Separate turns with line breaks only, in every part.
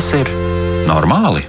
Tas ir normāli?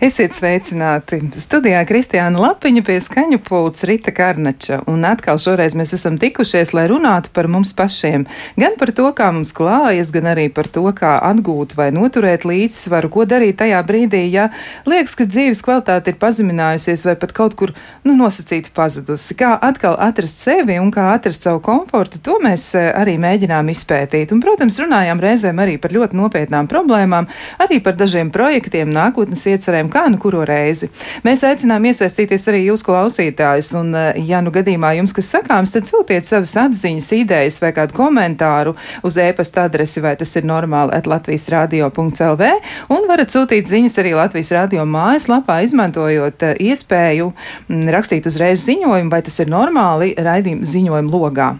Esiet sveicināti! Studijā Kristiāna Lapiņa pie skaņu pults Rita Karnača. Un atkal šoreiz mēs esam tikušies, lai runātu par mums pašiem. Gan par to, kā mums klājas, gan arī par to, kā atgūt vai noturēt līdzsvaru, ko darīt tajā brīdī, ja liekas, ka dzīves kvalitāte ir pazeminājusies vai pat kaut kur nu, nosacīti pazudusi. Kā atkal atrast sevi un kā atrast savu komfortu, to mēs eh, arī mēģinām izpētīt. Un, protams, runājām reizēm arī par ļoti nopietnām problēmām, arī par dažiem projektiem, nākotnes iecerēm kā nu kuru reizi. Mēs aicinām iesaistīties arī jūs klausītājus, un, eh, ja nu gadījumā jums kas sakāms, tad sūtiet savas atziņas, idejas vai kādu komentāru uz e-pasta adresi, vai tas ir normāli at Latvijas radio.lv, un varat sūtīt ziņas arī Latvijas radio mājaslapā, izmantojot eh, iespēju mm, rakstīt uzreiz ziņojumu, vai tas ir normāli raidījuma ziņojuma logā.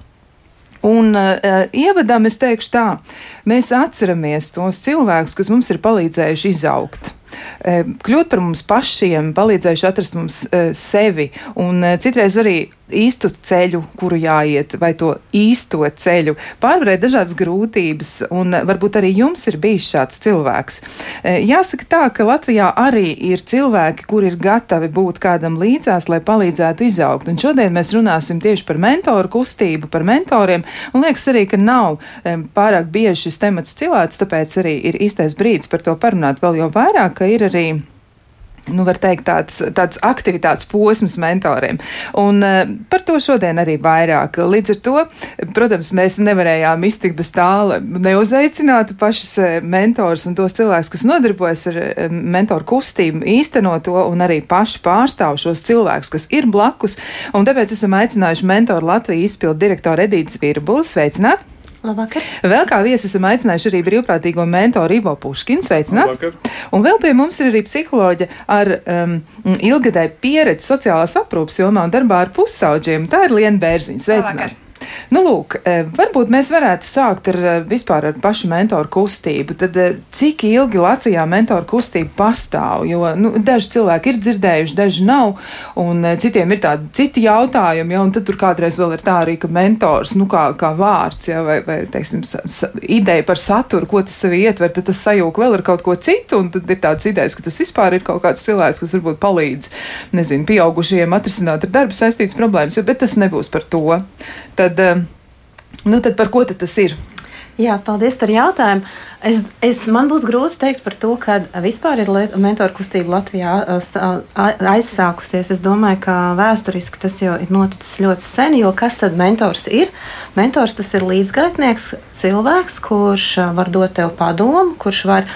Un uh, ievadam es teikšu tā, mēs atceramies tos cilvēkus, kas mums ir palīdzējuši izaugt. Eh, kļūt par mums pašiem, palīdzējuši atrast mums eh, sevi. Un eh, citreiz arī īstu ceļu, kuru jāiet, vai to īsto ceļu, pārvarēt dažādas grūtības, un varbūt arī jums ir bijis šāds cilvēks. Jāsaka tā, ka Latvijā arī ir cilvēki, kuri ir gatavi būt kādam līdzās, lai palīdzētu izaugt, un šodien mēs runāsim tieši par mentoru kustību, par mentoriem, un liekas arī, ka nav pārāk bieži šis temats cilāts, tāpēc arī ir īstais brīdis par to parunāt. Vēl jau vairāk, ka ir arī nu, var teikt, tāds, tāds aktivitātes posms mentoriem. Un uh, par to šodien arī vairāk. Līdz ar to, protams, mēs nevarējām iztikt bez tāla, neuzaicinātu pašus uh, mentors un tos cilvēkus, kas nodarbojas ar uh, mentoru kustību, īstenot to un arī paši pārstāv šos cilvēkus, kas ir blakus. Un tāpēc esam aicinājuši mentoru Latviju izpildu direktoru Edītas Virbulis. Sveicināt!
Labvakar.
Vēl kā viesi esam aicinājuši arī brīvprātīgo mentoru Ivo Puškinu. Sveicināts! Labvakar. Un vēl pie mums ir arī psiholoģa ar um, ilgadēju pieredzi sociālās aprūpas jomā un darbā ar pusauģiem. Tā ir Liena Bērziņa. Sveicināts! Nu, lūk, e, varbūt mēs varētu sākt ar e, vispār ar pašu mentoru kustību. Tad e, cik ilgi Latvijā mentoru kustība pastāv? Jo nu, daži cilvēki ir dzirdējuši, daži nav, un citiem ir tādi citi jautājumi, ja, un tad tur kādreiz vēl ir tā arī, ka mentors, nu, kā, kā vārds, ja, vai, vai teiksim, ideja par saturu, ko tas sevi ietver, tad tas sajūg vēl ar kaut ko citu, un tad ir tāds idejas, ka tas vispār ir kaut kāds cilvēks, kas varbūt palīdz, nezinu, pieaugušajiem atrisināt ar darbu saistītas problēmas, bet tas nebūs par to. Tad, Nu, tad par ko tad tas ir?
Jā, paldies par jautājumu. Es, es, man būs grūti pateikt par to, kad vispār ir mentoru kustība Latvijā aizsākusies. Es domāju, ka vēsturiski tas jau ir noticis ļoti sen, jo kas tad mentors ir? Mentors tas ir līdzgaitnieks, cilvēks, kurš var dot tev padomu, kurš var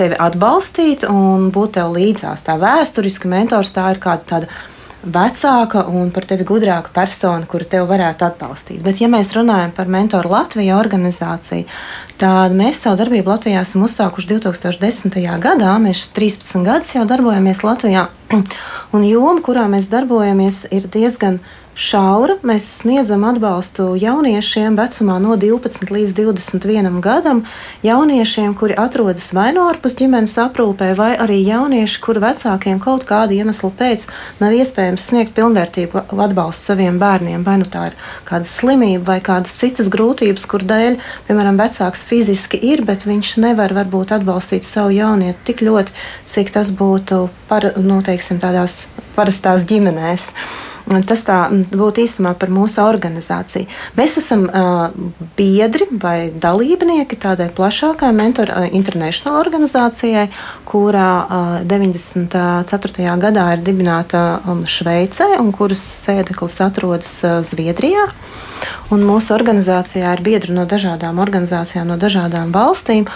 tevi atbalstīt un būt tev līdzās. Tā vēsturiski mentors tā ir kāda tāda vecāka un par tevi gudrāka persona, kura tev varētu atbalstīt. Bet, ja mēs runājam par mentoru Latviju organizāciju, tad mēs savu darbību Latvijā esam uzsākuši 2010. gadā. Mēs 13 gadus jau darbojamies Latvijā, un joma, kurā mēs darbojamies, ir diezgan šaura. Mēs sniedzam atbalstu jauniešiem vecumā no 12 līdz 21 gadam, jauniešiem, kuri atrodas vai no ārpus ģimenes aprūpē, vai arī jaunieši, kuru vecākiem kaut kāda iemesla pēc nav iespējams sniegt pilnvērtīgu atbalstu saviem bērniem. Vai nu tā ir kāda slimība vai kādas citas grūtības, kur dēļ, piemēram, vecāks fiziski ir, bet viņš nevar varbūt atbalstīt savu jaunieti tik ļoti, cik tas būtu par, nu, teiksim, tādās parastās ģimenēs. Tas tā būtu īsumā par mūsu organizāciju. Mēs esam uh, biedri vai dalībnieki tādai plašākai Mentor International organizācijai, kurā uh, 94. gadā ir dibināta um, Šveicē un kuras sēdeklis atrodas uh, Zviedrijā. Un mūsu organizācijā ir biedri no dažādām organizācijām, no dažādām valstīm.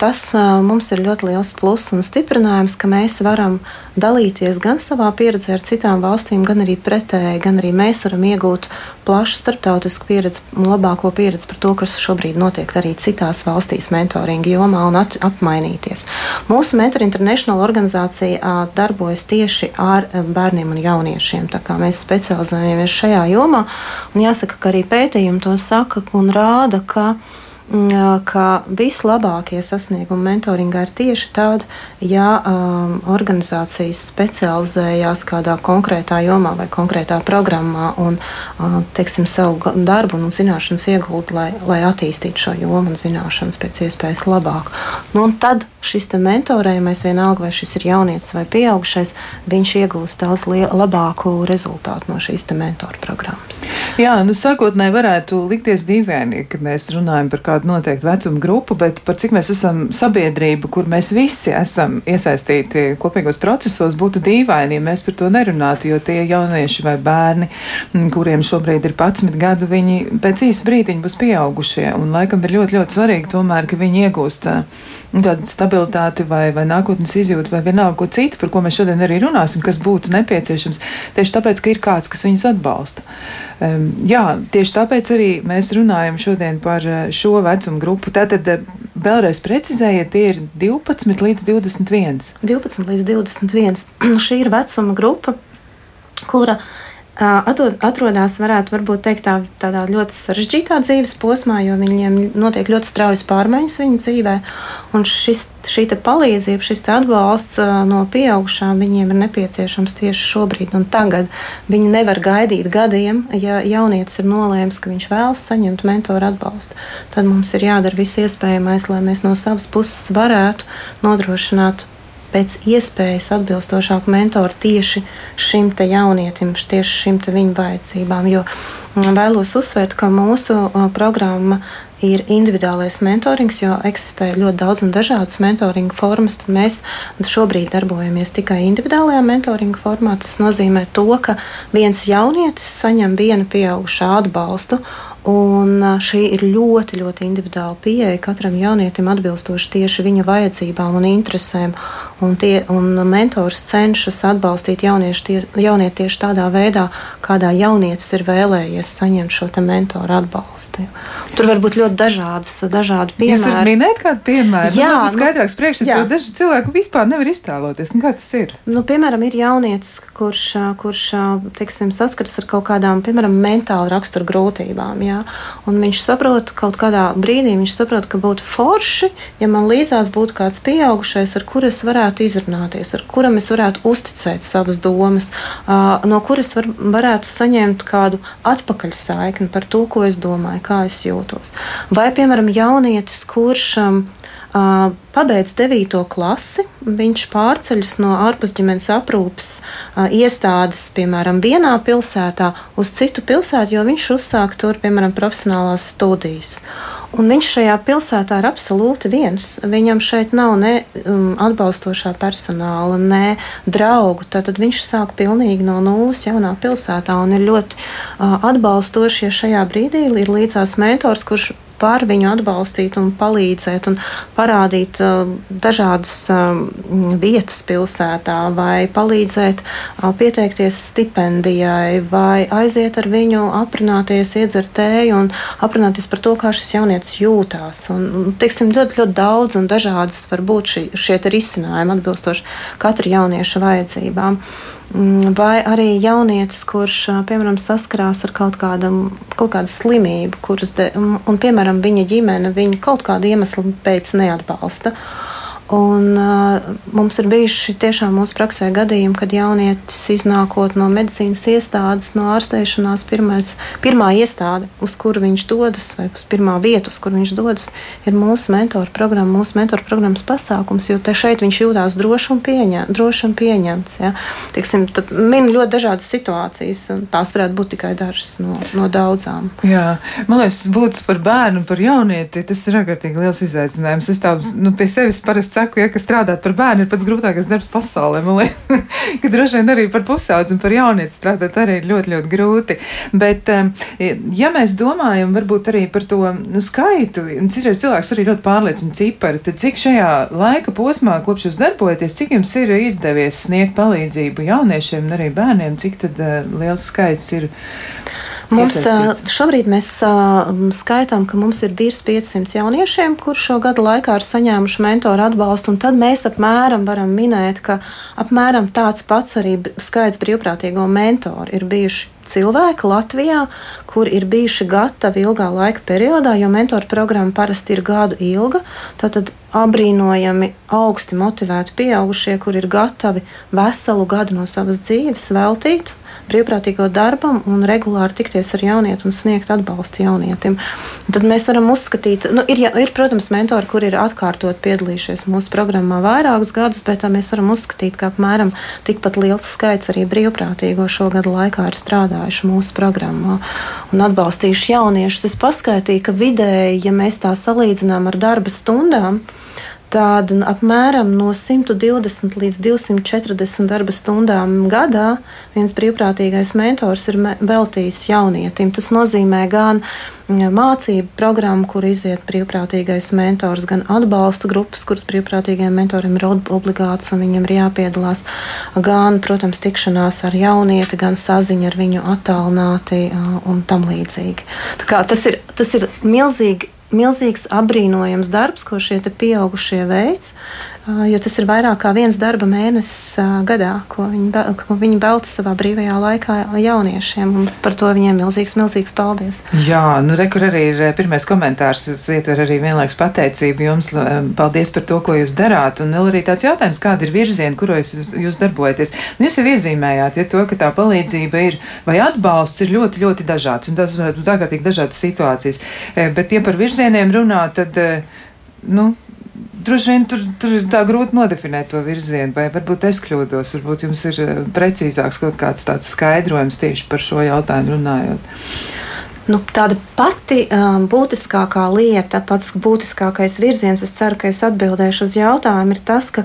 Tas uh, mums ir ļoti liels pluss un stiprinājums, ka mēs varam dalīties gan savā pieredzē ar citām valstīm, gan arī pretēji, gan arī mēs varam iegūt plašu starptautisku pieredzi un labāko pieredzi par to, kas šobrīd notiek arī citās valstīs mentoringa jomā un at, apmainīties. Mūsu Mentor International organizācija darbojas tieši ar bērniem un jauniešiem, tā kā mēs specializējamies šajā jomā. Un jāsaka, ka arī pētījumi to saka un rāda, ka ka vislabākie sasniegumi mentoringā ir tieši tādi, ja um, organizācijas specializējās kādā konkrētā jomā vai konkrētā programmā un uh, teiksim, savu darbu un zināšanas iegūt, lai, lai attīstītu šo jomu un zināšanas pēc iespējas labāk. Nu, tad šis mentorējumais, vienalga vai šis ir jaunietis vai pieaugušais, viņš iegūst daudz labāku rezultātu no šīs mentora programmas.
Jā, nu sākotnēji varētu likties dīvaini, ka mēs runājam par kādu noteiktu vecumu grupu, bet par cik mēs esam sabiedrība, kur mēs visi esam iesaistīti kopīgos procesos, būtu dīvaini, ja mēs par to nerunātu, jo tie jaunieši vai bērni, kuriem šobrīd ir 11 gadu, viņi pēc īsa brīdiņa būs pieaugušie, un laikam ir ļoti, ļoti svarīgi tomēr, ka viņi iegūst tādu stabilitāti vai, vai nākotnes izjūtu vai vienalga ko citu, par ko mēs šodien arī runāsim, kas būtu nepieciešams. Tieši tāpēc, ka ir kāds, kas viņus atbalsta. Um, jā, tieši tāpēc arī mēs runājam šodien par šo vecumu grupu. Tātad vēlreiz precizējiet, tie ir 12 līdz 21.
12 līdz 21. Šī ir vecuma grupa, kura ir atrodas, varētu teikt, tā, tādā ļoti sarežģītā dzīves posmā, jo viņiem notiek ļoti straujas pārmaiņas viņu dzīvē. Un šis, šī palīdzība, šis atbalsts no pieaugušām viņiem ir nepieciešams tieši šobrīd un tagad. Viņi nevar gaidīt gadiem, ja jaunietis ir nolēmis, ka viņš vēlas saņemt mentoru atbalstu. Tad mums ir jādara viss iespējamais, lai mēs no savas puses varētu nodrošināt pēc iespējas atbilstošāku mentoru tieši šim te jaunietim, tieši šim te viņa vajadzībām. Jo mm, vēlos uzsvērt, ka mūsu programma ir individuālais mentorings, jo eksistē ļoti daudz un dažādas mentoringa formas. Mēs šobrīd darbojamies tikai individuālajā mentoringa formā. Tas nozīmē to, ka viens jaunietis saņem vienu pieaugušā atbalstu Un šī ir ļoti, ļoti individuāla pieeja katram jaunietim atbilstoši tieši viņa vajadzībām un interesēm. Un, tie, un mentors cenšas atbalstīt tie, jaunieti tieši tādā veidā, kādā jaunietis ir vēlējies saņemt šo mentoru atbalstu. Tur var būt ļoti dažādas, dažādi piemēri. Jūs varat
minēt kādu piemēru? Jā, nu, skaidrāks priekšstats, jo daži cilvēki vispār nevar iztēloties. Nu, kā tas ir?
Nu, piemēram, ir jaunietis, kurš, kurš teiksim, saskars ar kaut kādām, piemēram, mentāla rakstura grūtībām. Jā? Un viņš saprot, kaut kādā brīdī viņš saprot, ka būtu forši, ja man līdzās būtu kāds pieaugušais, ar kuru es varētu izrunāties, ar kuram es varētu uzticēt savas domas, no kuras var, varētu saņemt kādu atpakaļsaikni par to, ko es domāju, kā es jūtos. Vai, piemēram, jaunietis, kurš pabeidz 9. klasi, viņš pārceļas no ārpusģimenes aprūpes iestādes, piemēram, vienā pilsētā uz citu pilsētu, jo viņš uzsāk tur, piemēram, profesionālās studijas. Un viņš šajā pilsētā ir absolūti viens. Viņam šeit nav ne um, atbalstošā personāla, ne draugu. Tad viņš sāk pilnīgi no nulles jaunā pilsētā un ir ļoti uh, atbalstoši, ja šajā brīdī ir līdzās mentors, kurš var viņu atbalstīt un palīdzēt un parādīt uh, dažādas uh, vietas pilsētā, vai palīdzēt uh, pieteikties stipendijai, vai aiziet ar viņu aprunāties, iedzert tēju un aprunāties par to, kā šis jaunietis jūtās. Un, teiksim, ļoti, ļoti daudz un dažādas var būt šie risinājumi atbilstoši katra jaunieša vajadzībām. Mm, vai arī jaunietis, kurš, piemēram, saskarās ar kaut, kādam, kaut kādu slimību, kuras, de, un, un, piemēram, viņa ģimene viņu kaut kādu iemeslu pēc neatbalsta. Uh, Un, uh, mums ir bijuši tiešām mūsu praksē gadījumi, kad jaunietis iznākot no medicīnas iestādes, no ārstēšanās, pirmais, pirmā iestāde, uz kuru viņš dodas, vai uz pirmā vietu, uz kuru viņš dodas, ir mūsu mentoru programma, mūsu mentoru programmas pasākums, jo te šeit viņš jūtās droši un, pieņem, droši un pieņemts. Ja. Tiksim, min ļoti dažādas situācijas, un tās varētu būt tikai dažas no, no daudzām.
Jā, man liekas, būt par bērnu, par jaunieti, tas ir ārkārtīgi liels izaicinājums. Es tā nu, pie sevis parasti saku, ja, ka strādāt par bērnu ir pats grūtākais darbs pasaulē. Man liekas, ka droši vien arī par pusaudzi un par jaunieti strādāt arī ir ļoti, ļoti grūti. Bet, ja mēs domājam varbūt arī par to nu, skaitu, un citreiz cilvēks arī ļoti pārliecina cipari, tad cik šajā laika posmā, kopš jūs darbojaties, cik jums ir izdevies sniegt palīdzību jauniešiem un arī bērniem, cik tad uh, liels skaits ir?
Mums, šobrīd mēs skaitām, ka mums ir virs 500 jauniešiem, kurš šo gadu laikā ir saņēmuši mentoru atbalstu. Tad mēs apmēram varam minēt, ka apmēram tāds pats arī skaits brīvprātīgo mentoru ir bijuši cilvēki Latvijā, kur ir bijuši gatavi ilgā laika periodā, jo mentoru programma parasti ir gadu ilga. Tad abrīnojami augsti motivēti pieaugušie, kur ir gatavi veselu gadu no savas dzīves veltīt brīvprātīgo darbam un regulāri tikties ar jaunieti un sniegt atbalstu jaunietim. Un tad mēs varam uzskatīt, nu, ir, ir, protams, mentori, kur ir atkārtot piedalījušies mūsu programmā vairākus gadus, bet mēs varam uzskatīt, ka apmēram tikpat liels skaits arī brīvprātīgo šo gadu laikā ir strādājuši mūsu programmā un atbalstījuši jauniešus. Es paskaitīju, ka vidēji, ja mēs tā salīdzinām ar darba stundām, Tāda apmēram no 120 līdz 240 darba stundām gadā viens brīvprātīgais mentors ir veltījis jaunietim. Tas nozīmē gan mācību programmu, kur iziet brīvprātīgais mentors, gan atbalsta grupas, kuras brīvprātīgajiem mentoriem ir obligāts un viņam ir jāpiedalās, gan, protams, tikšanās ar jaunieti, gan saziņa ar viņu attālināti un tam līdzīgi. Tas ir, tas ir milzīgi milzīgs apbrīnojams darbs, ko šie pieaugušie veids. Jo tas ir vairāk kā viens darba mēnesis gadā, ko viņi, ko viņi velta savā brīvajā laikā jauniešiem. Par to viņiem milzīgs, milzīgs paldies.
Jā, nu rekur arī ir pirmais komentārs. Es ietveru arī vienlaikus pateicību jums. Paldies par to, ko jūs darāt. Un vēl arī tāds jautājums, kāda ir virziena, kuros jūs, jūs darbojaties. Nu, jūs jau iezīmējāt, ja to, ka tā palīdzība ir vai atbalsts ir ļoti, ļoti dažāds. Un tas varētu būt ārkārtīgi dažādas situācijas. Bet, ja par virzieniem runā, tad, nu, Droši vien tur, tur tā grūti nodefinēt to virzienu, vai varbūt es kļūdos. Varbūt jums ir eh, precīzāks kaut kāds tāds skaidrojums tieši par šo jautājumu runājot.
Nu, tāda pati um, būtiskākā lieta, pats būtiskākais virziens, es ceru, ka es atbildēšu uz jautājumu, ir tas, ka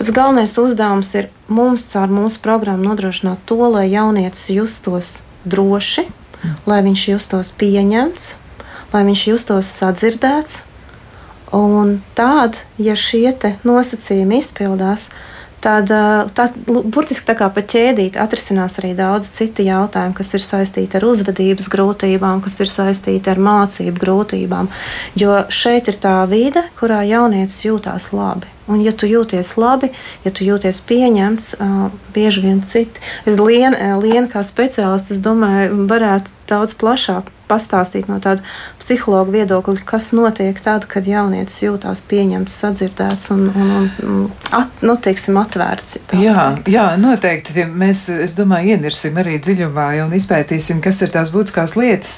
pats galvenais uzdevums ir mums caur mūsu programmu nodrošināt to, lai jaunietis justos droši, mm. lai viņš justos pieņemts, lai viņš justos sadzirdēts Un tād, ja šie nosacījumi izpildās, tad, tad burtiski tā kā pa ķēdīti atrisinās arī daudz citu jautājumu, kas ir saistīti ar uzvedības grūtībām, kas ir saistīti ar mācību grūtībām. Jo šeit ir tā vide, kurā jaunietis jūtās labi. Un, ja tu jūties labi, ja tu jūties pieņemts, uh, bieži vien citi. Es lienu lien, kā speciālists, es domāju, varētu daudz plašāk pastāstīt no tāda psihologa viedokļa, kas notiek tad, kad jaunietis jūtās pieņemts, sadzirdēts un, un, un at, nu, teiksim, atvērts.
Jā, jā, noteikti. Mēs, es domāju, ienirsim arī dziļumā un izpētīsim, kas ir tās būtiskās lietas.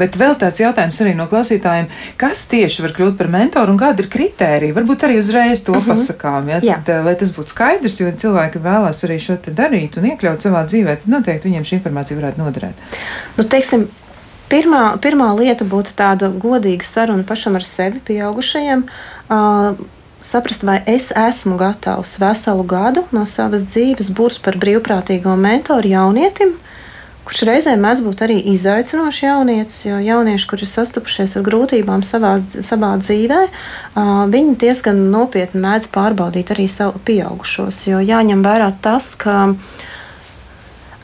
Bet vēl tāds jautājums arī no klausītājiem, kas tieši var kļūt par mentoru un kāda ir kritērija? Varbūt arī uzreiz to uh mhm. ja? Tad, jā. lai tas būtu skaidrs, jo cilvēki vēlās arī šo darīt un iekļaut savā dzīvē, tad noteikti viņiem šī informācija varētu noderēt.
Nu, teiksim, Pirmā, pirmā lieta būtu tāda godīga saruna pašam ar sevi, pieaugušajiem. Uh, saprast, vai es esmu gatavs veselu gadu no savas dzīves būt par brīvprātīgo mentoru jaunietim, kurš reizēm mēdz būt arī izaicinošs jaunietis, jo jaunieši, kuri ir sastapušies ar grūtībām savā, savā dzīvē, viņi diezgan nopietni mēdz pārbaudīt arī savu pieaugušos. Jo jāņem vērā tas, ka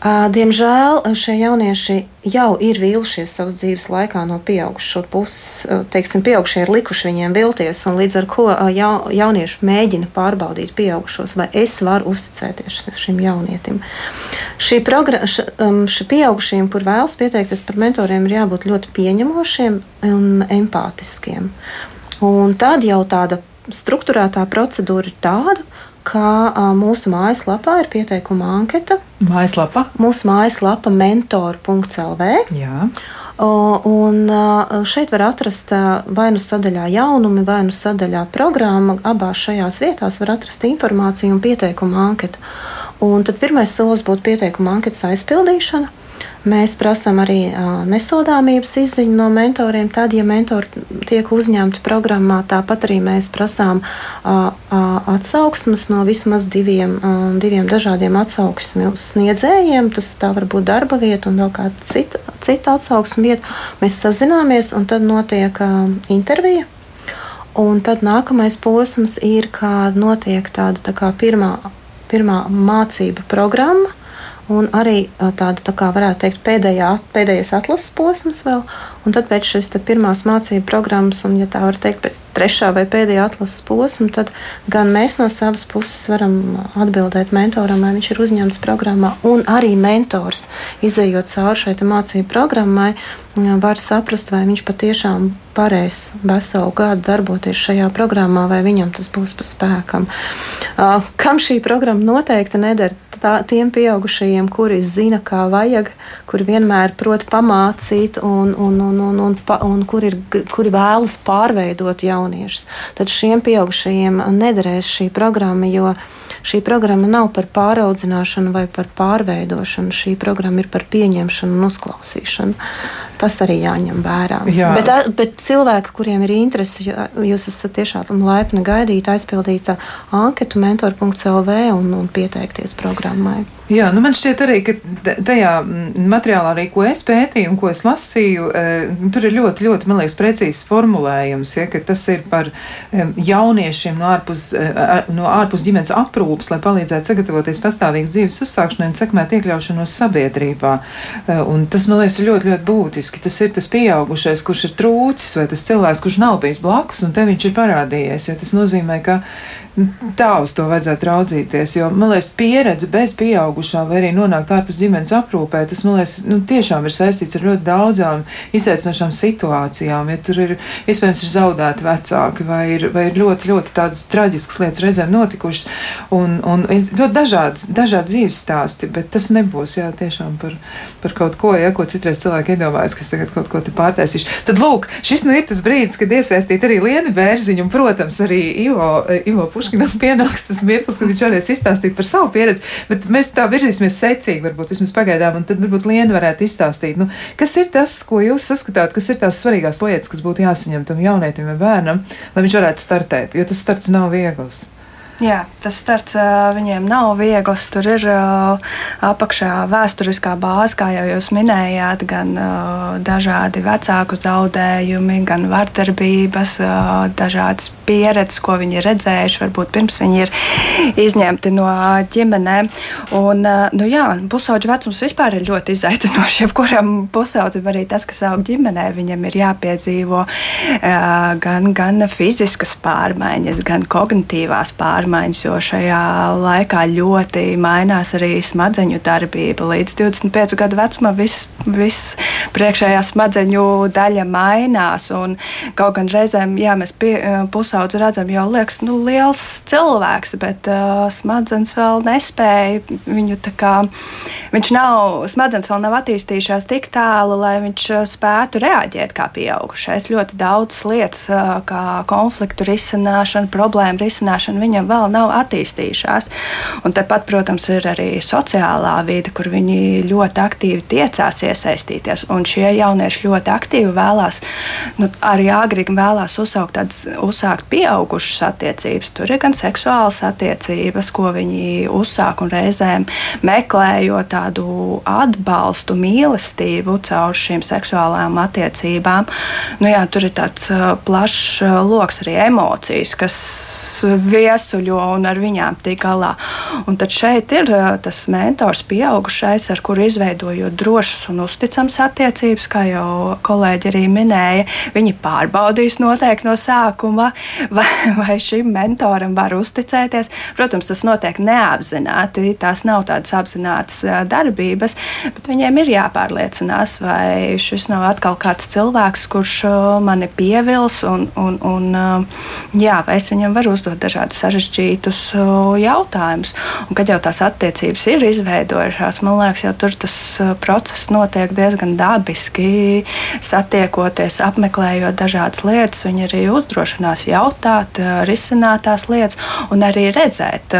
Diemžēl šie jaunieši jau ir vīlušies savas dzīves laikā no pieaugušo puses. Teiksim, pieaugušie ir likuši viņiem vilties, un līdz ar to ja, jaunieši mēģina pārbaudīt pieaugušos, vai es varu uzticēties šim jaunietim. Šī šī pieaugušiem, kur vēlas pieteikties par mentoriem, ir jābūt ļoti pieņemošiem un empātiskiem. Un tad jau tāda struktūrētā procedūra ir tāda, ka mūsu mājaslapā ir pieteikuma anketa.
Mājaslapa?
Mūsu mājaslapa mentor.lv.
Jā.
Un šeit var atrast vai nu sadaļā jaunumi, vai nu sadaļā programma. Abās šajās vietās var atrast informāciju un pieteikuma anketu. Un tad pirmais solis būtu pieteikuma anketas aizpildīšana. Mēs prasām arī nesodāmības izziņu no mentoriem. Tad, ja mentori tiek uzņemti programmā, tāpat arī mēs prasām atsauksmes no vismaz diviem, diviem dažādiem atsauksmju sniedzējiem. Tas var būt darba vieta un vēl kāda cita, cita atsauksme vieta. Mēs sazināmies un tad notiek intervija. Un tad nākamais posms ir, kad notiek tāda tā kā pirmā, pirmā mācība programma un arī tāda, tā kā varētu teikt, pēdējā, pēdējais atlases posms vēl, un tad pēc šīs pirmās mācību programmas, un, ja tā var teikt, pēc trešā vai pēdējā atlases posma, tad gan mēs no savas puses varam atbildēt mentoram, vai viņš ir uzņemts programmā, un arī mentors, izējot cauri šai mācību programmai, var saprast, vai viņš patiešām varēs veselu gadu darboties šajā programmā, vai viņam tas būs pa spēkam. Kam šī programma noteikti neder, tā, tiem pieaugušajiem, kuri zina, kā vajag, kuri vienmēr prot pamācīt un, un, un, un, un, un, un kuri, ir, kuri vēlas pārveidot jauniešus. Tad šiem pieaugušajiem nederēs šī programma, jo šī programma nav par pāraudzināšanu vai par pārveidošanu. Šī programma ir par pieņemšanu un uzklausīšanu. Tas arī jāņem vērā. Jā. Bet, bet cilvēki, kuriem ir interese, jūs esat tiešām laipni gaidīt, aizpildīt anketu mentor.clv un, un pieteikties programmai.
Jā, nu man šķiet arī, ka tajā materiālā, arī, ko es pētīju un ko es lasīju, e, tur ir ļoti, ļoti, man liekas, precīzs formulējums, ja, ka tas ir par jauniešiem no ārpus, e, no ārpus ģimenes aprūpas, lai palīdzētu sagatavoties pastāvīgas dzīves uzsākšanai un sekmēt iekļaušanos sabiedrībā. E, un tas, man liekas, ir ļoti, ļoti būtiski. Tas ir tas pieaugušais, kurš ir trūcis, vai tas cilvēks, kurš nav bijis blakus, un te viņš ir parādījies. Ja, tas nozīmē, ka Tā uz to vajadzētu raudzīties, jo, man liekas, pieredze bez pieaugušā vai arī nonākt ārpus ģimenes aprūpē, tas, man liekas, nu, tiešām ir saistīts ar ļoti daudzām izaicinošām situācijām. Ja tur ir, iespējams, ir zaudēti vecāki vai ir, vai ir ļoti, ļoti tādas traģiskas lietas reizēm notikušas un, un ļoti dažādas, dažādi dzīves stāsti, bet tas nebūs, jā, tiešām par, par kaut ko, ja, ko citreiz cilvēki iedomājas, kas tagad kaut ko te pārtaisīšu. Tad, lūk, šis nu ir tas brīdis, kad iesaistīt arī Lienu Bērziņu un, protams, arī Ivo, Ivo Pušu Puškinam pienāks tas mirklis, kad viņš varēs izstāstīt par savu pieredzi, bet mēs tā virzīsimies secīgi, varbūt vismaz pagaidām, un tad varbūt Liena varētu izstāstīt, nu, kas ir tas, ko jūs saskatāt, kas ir tās svarīgās lietas, kas būtu jāsaņem tam jaunietim vai bērnam, lai viņš varētu startēt, jo tas starts nav viegls.
Jā, tas starts viņiem nav viegls. Tur ir apakšā vēsturiskā bāze, kā jau jūs minējāt, gan dažādi vecāku zaudējumi, gan vardarbības, dažādas pieredzes, ko viņi ir redzējuši, varbūt pirms viņi ir izņemti no ģimenēm. Un, nu jā, pusauģa vecums vispār ir ļoti izaicinošs. Jebkuram pusaudzim arī tas, kas aug ģimenē, viņam ir jāpiedzīvo gan, gan fiziskas pārmaiņas, gan kognitīvās pārmaiņas pārmaiņas, jo šajā laikā ļoti mainās arī smadzeņu darbība. Līdz 25 gadu vecumam viss vis priekšējā smadzeņu daļa mainās. Kaut gan reizēm, jā, mēs pie, pusaudzi redzam, jau liekas, nu, liels cilvēks, bet uh, smadzenes vēl nespēja viņu tā kā. Viņš nav, smadzenes vēl nav attīstījušās tik tālu, lai viņš spētu reaģēt kā pieaugušais. Ļoti daudz lietas, kā konfliktu risināšana, problēmu risināšana, viņam vēl nav attīstījušās. Un tepat, protams, ir arī sociālā vide, kur viņi ļoti aktīvi tiecās iesaistīties. Un šie jaunieši ļoti aktīvi vēlās, nu, arī agrīgi vēlās uzsākt, tādas, uzsākt pieaugušas attiecības. Tur ir gan seksuālas attiecības, ko viņi uzsāk un reizēm meklējot tādu atbalstu, mīlestību caur šīm seksuālām attiecībām. Nu, jā, tur ir tāds plašs lokus arī emocijas, kas viesuļo un ar viņām tik galā. Un tad šeit ir tas mentors, pieaugušais, ar kuru izveidojot drošas un uzticamas attiecības, kā jau kolēģi arī minēja. Viņi pārbaudīs noteikti no sākuma, vai, vai šim mentoram var uzticēties. Protams, tas notiek neapzināti, tās nav tādas apzinātas darbības, bet viņiem ir jāpārliecinās, vai šis nav atkal kāds cilvēks, kurš mani pievils un, un, un jā, vai es viņam varu uzdot dažādus sarežģītus jautājumus. Un, kad jau tās attiecības ir izveidojušās, man liekas, jau tur tas process notiek diezgan dabiski. Satiekoties, apmeklējot dažādas lietas, viņi arī uzdrošinās jautāt, risināt tās lietas un arī redzēt,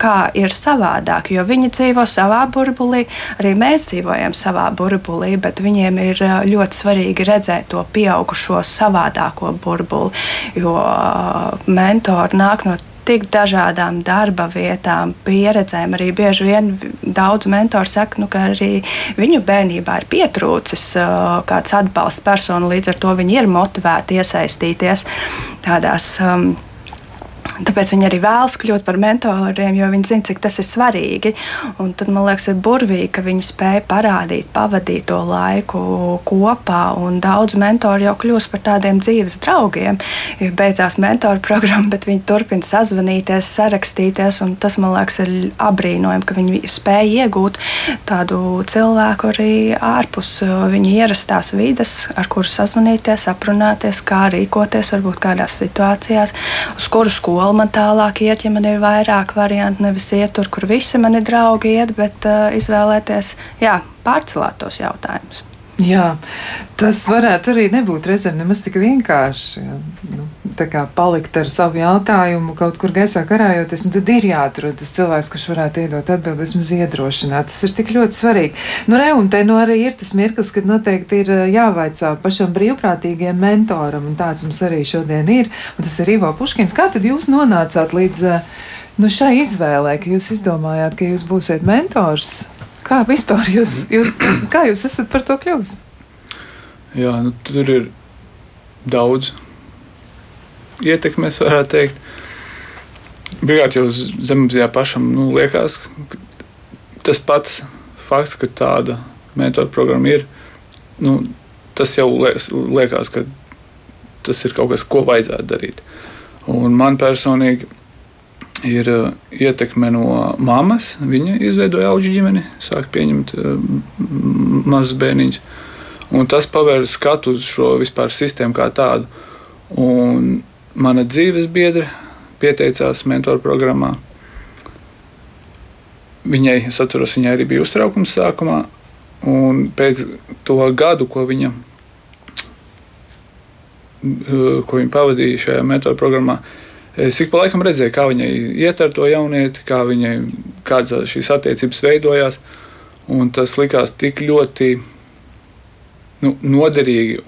kā ir savādāk. Jo viņi dzīvo savā burbulī, arī mēs dzīvojam savā burbulī, bet viņiem ir ļoti svarīgi redzēt to pieaugušo savādāko burbuli. Jo mentori nāk no tik dažādām darba vietām, pieredzēm. Arī bieži vien daudz mentoru saka, nu, ka arī viņu bērnībā ir pietrūcis uh, kāds atbalsta persona, līdz ar to viņi ir motivēti iesaistīties tādās. Um, Tāpēc viņi arī vēlas kļūt par mentoriem, jo viņi zina, cik tas ir svarīgi. Un tad man liekas, ir burvīgi, ka viņi spēja parādīt, pavadīt to laiku kopā. Daudz mentori jau kļūst par tādiem dzīves draugiem. Ir beidzās mentoru programma, bet viņi turpina sazvanīties, sarakstīties. Tas man liekas, ir apbrīnojami, ka viņi spēja iegūt tādu cilvēku arī ārpus viņa ierastās vides, ar kuru sazvanīties, aprunāties, kā rīkoties varbūt kādās situācijās, uz kuru skolu vēl man tālāk iet, ja man ir vairāk variantu. Nevis iet tur, kur visi mani draugi iet, bet uh, izvēlēties, jā, pārcelēt tos jautājumus.
Jā, tas varētu arī nebūt reizēm nemaz tik vienkārši. Nu, tā kā palikt ar savu jautājumu kaut kur gaisā karājoties, un tad ir jāatrod tas cilvēks, kurš varētu iedot atbildi, vismaz iedrošināt. Tas ir tik ļoti svarīgi. Nu, re, un te nu arī ir tas mirklis, kad noteikti ir jāvaicā pašam brīvprātīgiem mentoram, un tāds mums arī šodien ir, un tas ir Ivo Puškins. Kā tad jūs nonācāt līdz nu, šai izvēlē, ka jūs izdomājāt, ka jūs būsiet mentors? Kā vispār jūs, jūs, kā jūs esat par to kļuvis?
Jā, nu, tur ir daudz ietekmes, varētu teikt. Pirmkārt, jau zemapziņā pašam nu, liekas, ka tas pats fakts, ka tāda metoda programma ir, nu, tas jau liekas, ka tas ir kaut kas, ko vajadzētu darīt. Un man personīgi ir uh, ietekme no mammas. Viņa izveidoja auga ģimeni, sāk pieņemt uh, mazus bērniņus. Un tas pavēra skatu uz šo vispār sistēmu kā tādu. Un mana dzīves biedra pieteicās mentoru programmā. Viņai, es atceros, viņai arī bija uztraukums sākumā. Un pēc to gadu, ko viņa, ko viņa pavadīja šajā mentoru programmā, uh, Es ik pa laikam redzēju, kā viņai iet ar to jaunieti, kā viņai kādas šīs attiecības veidojās. Un tas likās tik ļoti nu, noderīgi.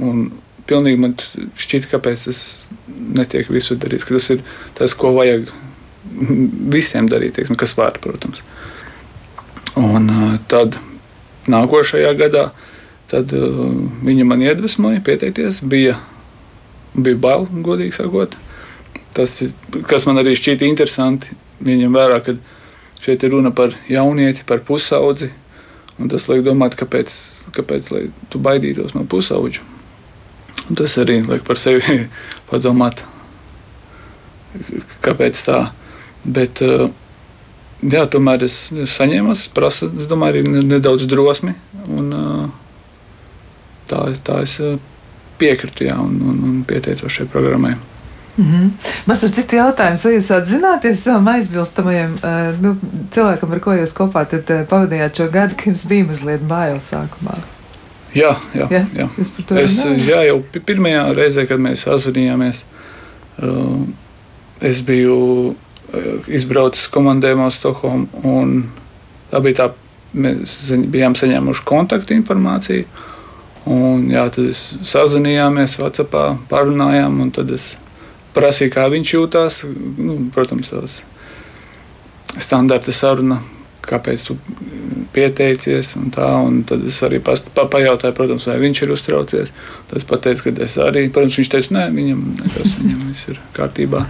Pilnīgi man šķita, kāpēc tas netiek visur darīts. Tas ir tas, ko vajag visiem darīt, teiksim, kas var, protams. Un uh, tad nākošajā gadā tad, uh, viņa man iedvesmoja pieteikties. Bija, bija bail, godīgi sakot. Tas, kas man arī šķīta interesanti, viņam vērā, ka šeit ir runa par jaunieti, par pusaudzi. Tas liek domāt, kāpēc, kāpēc tu baidītos no pusauģa. Un tas arī liek par sevi padomāt, kāpēc tā. Bet, jā, tomēr es, saņēmu, es prasu, es domāju, arī nedaudz drosmi. Un, tā, tā es piekritu jā, un, un, un pieteicos šai programmai.
Mm -hmm. Man ir cits jautājums, vai jūs atzināties savam aizbilstamajam uh, nu, cilvēkam, ar ko jūs kopā uh, pavadījāt šo gadu, ka jums bija mazliet bail sākumā?
Jā, jā, jā. jā. Es, jā, jau pirmajā reizē, kad mēs sazvanījāmies, uh, es biju izbraucis komandējumā uz Stokholmu, un tā bija tā, mēs bijām saņēmuši kontaktu informāciju, un jā, tad es sazvanījāmies, Whatsappā parunājām, un tad es prasīja, kā viņš jūtas. Nu, protams, tās standarta saruna, kāpēc tu pieteicies. Un tā, un tad es arī past, pa, pajautāju, protams, vai viņš ir uztraucies. Tad es pateicu, ka es arī. Protams, viņš teica, nē, viņam nekas, viņam viss ir kārtībā.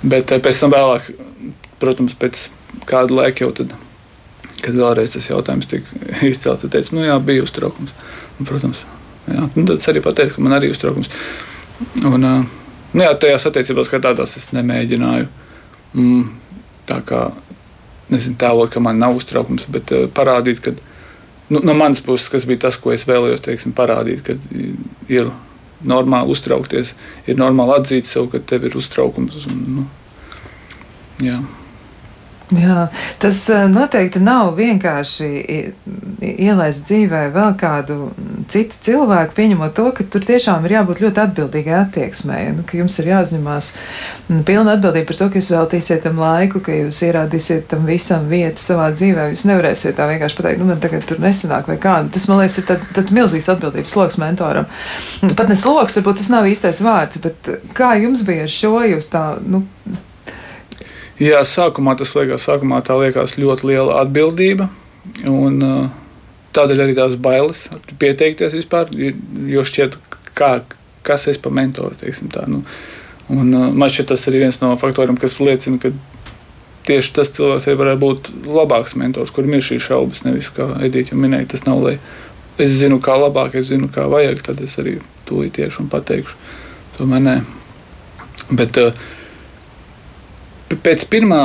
Bet eh, pēc tam vēlāk, protams, pēc kāda laika jau tad, kad vēlreiz tas jautājums tika izcelts, tad teicu, nu jā, bija uztraukums. Un, protams, jā, un tad es arī pateicu, ka man arī ir uztraukums. Un, uh, Nu, jā, tajās attiecībās, kā tādās, es nemēģināju mm, tā kā nezinu, tēlot, ka man nav uztraukums, bet uh, parādīt, ka nu, no manas puses, kas bija tas, ko es vēlējos teiksim, parādīt, ka ir normāli uztraukties, ir normāli atzīt sev, ka tev ir uztraukums. Un, nu, jā.
Jā, tas eh, noteikti nav vienkārši ielaist dzīvē vēl kādu citu cilvēku, pieņemot to, ka tur tiešām ir jābūt ļoti atbildīgai attieksmei. Nu, ka jums ir jāuzņemās pilna atbildība par to, ka jūs veltīsiet tam laiku, ka jūs ierādīsiet tam visam vietu savā dzīvē. Jūs nevarēsiet tā vienkārši pateikt, nu, man tagad tur nesanāk vai kā. Tas, man liekas, ir tad, tad milzīgs atbildības sloks mentoram. Pat ne sloks, varbūt tas nav īstais vārds, bet kā jums bija ar šo? Jūs tā, nu,
Jā, sākumā tas liekas, sākumā tā liekas ļoti liela atbildība. Un, tādēļ arī tās bailes pieteikties vispār, jo šķiet, kā, kas es par mentoru. Tā, nu. un, man šķiet, tas ir viens no faktoriem, kas liecina, ka tieši tas cilvēks arī varētu būt labāks mentors, kurim ir šīs šaubas. Nevis kā Edīte minēja, tas nav, lai es zinu, kā labāk, es zinu, kā vajag, tad es arī tūlīt tieši un pateikšu. Tomēr nē. Bet, uh, pēc, pirmā,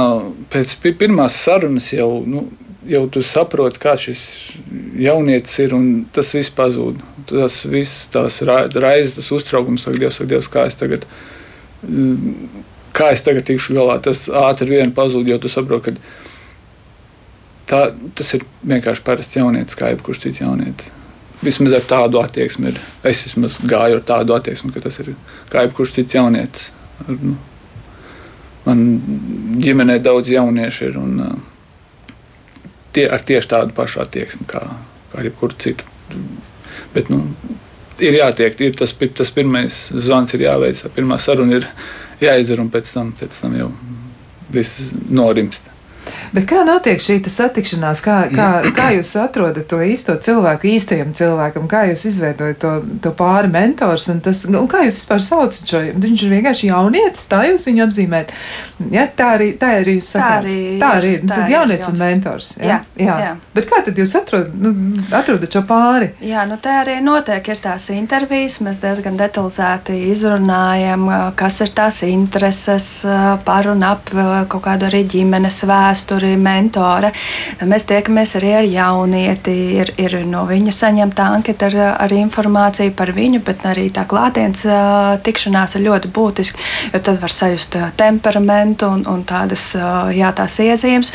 pēc pirmās sarunas jau, nu, jau tu saproti, kā šis jaunietis ir, un tas viss pazūd. Tas viss, tās raizes, tas uztraukums, saka, Dievs, saka, Dievs, kā es tagad. kā es tagad tikšu galā, tas ātri vien pazūd, jo tu saproti, ka tā, tas ir vienkārši parasts jaunietis, kā jebkurš cits jaunietis. Vismaz ar tādu attieksmi ir. Es vismaz gāju ar tādu attieksmi, ka tas ir kā jebkurš cits jaunietis. Ar, nu, man ģimenē daudz jauniešu ir un tie, ar tieši tādu pašu attieksmi kā, kā ar jebkuru citu. Bet, nu, ir jātiek, ir tas, tas pirmais zvans, ir jāveic, pirmā saruna ir jāizdara, un pēc tam, pēc tam jau viss norimst.
Bet kā notiek šī satikšanās? Kā, kā, kā jūs atrodat to īsto cilvēku, īstajam cilvēkam? Kā jūs izveidojat to, to pāri mentors? Un tas, un kā jūs vispār saucat šo? Viņš ir vienkārši jaunietis, tā jūs viņu apzīmējat. Ja, tā arī, tā arī jūs sakāt. Tā arī, tā arī ir. Tā tad jaunietis un mentors. Ja? Jā, jā. jā. Bet kā tad jūs atrodat, nu, atrodat šo pāri?
Jā, nu tā arī notiek. Ir tās intervijas, mēs diezgan detalizēti izrunājam, kas ir tās intereses par un ap kaut kādu arī ģimenes vēsturi arī mentore. Mēs tiekamies arī ar jaunieti, ir, ir no viņa saņemta anketa ar, ar informāciju par viņu, bet arī tā klātienes tikšanās ir ļoti būtiska, jo tad var sajust temperamentu un, un tādas, jā, tās iezīmes.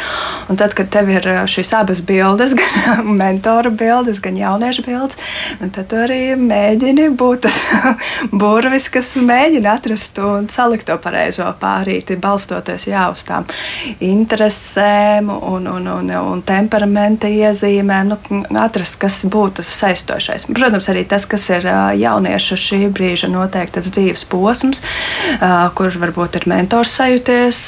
Un tad, kad tev ir šīs abas bildes, gan mentora bildes, gan jauniešu bildes, tad tu arī mēģini būt tas burvis, kas mēģina atrast un salikt to pareizo pārīti, balstoties jā, uz tām interesēm tēmu un, un, un, un temperamenta iezīmēm, nu, atrast, kas būtu tas saistošais. Protams, arī tas, kas ir jaunieša šī brīža noteiktas dzīves posms, kur varbūt ir mentors sajūties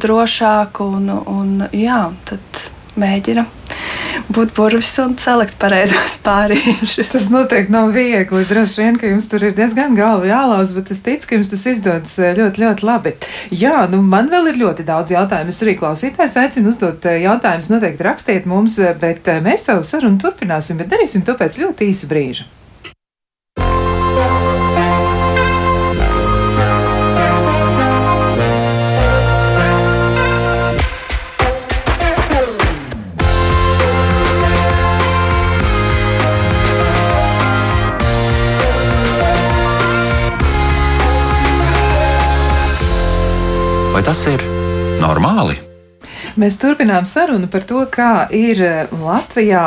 drošāk un, un jā, tad mēģina būt burvis un salikt pareizos pārīšus.
Tas noteikti nav viegli. Droši vien, ka jums tur ir diezgan galva jālauz, bet es ticu, ka jums tas izdodas eh, ļoti, ļoti labi. Jā, nu man vēl ir ļoti daudz jautājumu. Es arī klausītājs aicinu uzdot eh, jautājumus. Noteikti rakstiet mums, eh, bet mēs savu sarunu turpināsim, bet darīsim to pēc ļoti īsa brīža.
Tas ir normāli?
Mēs turpinām sarunu par to, kā ir eh, Latvijā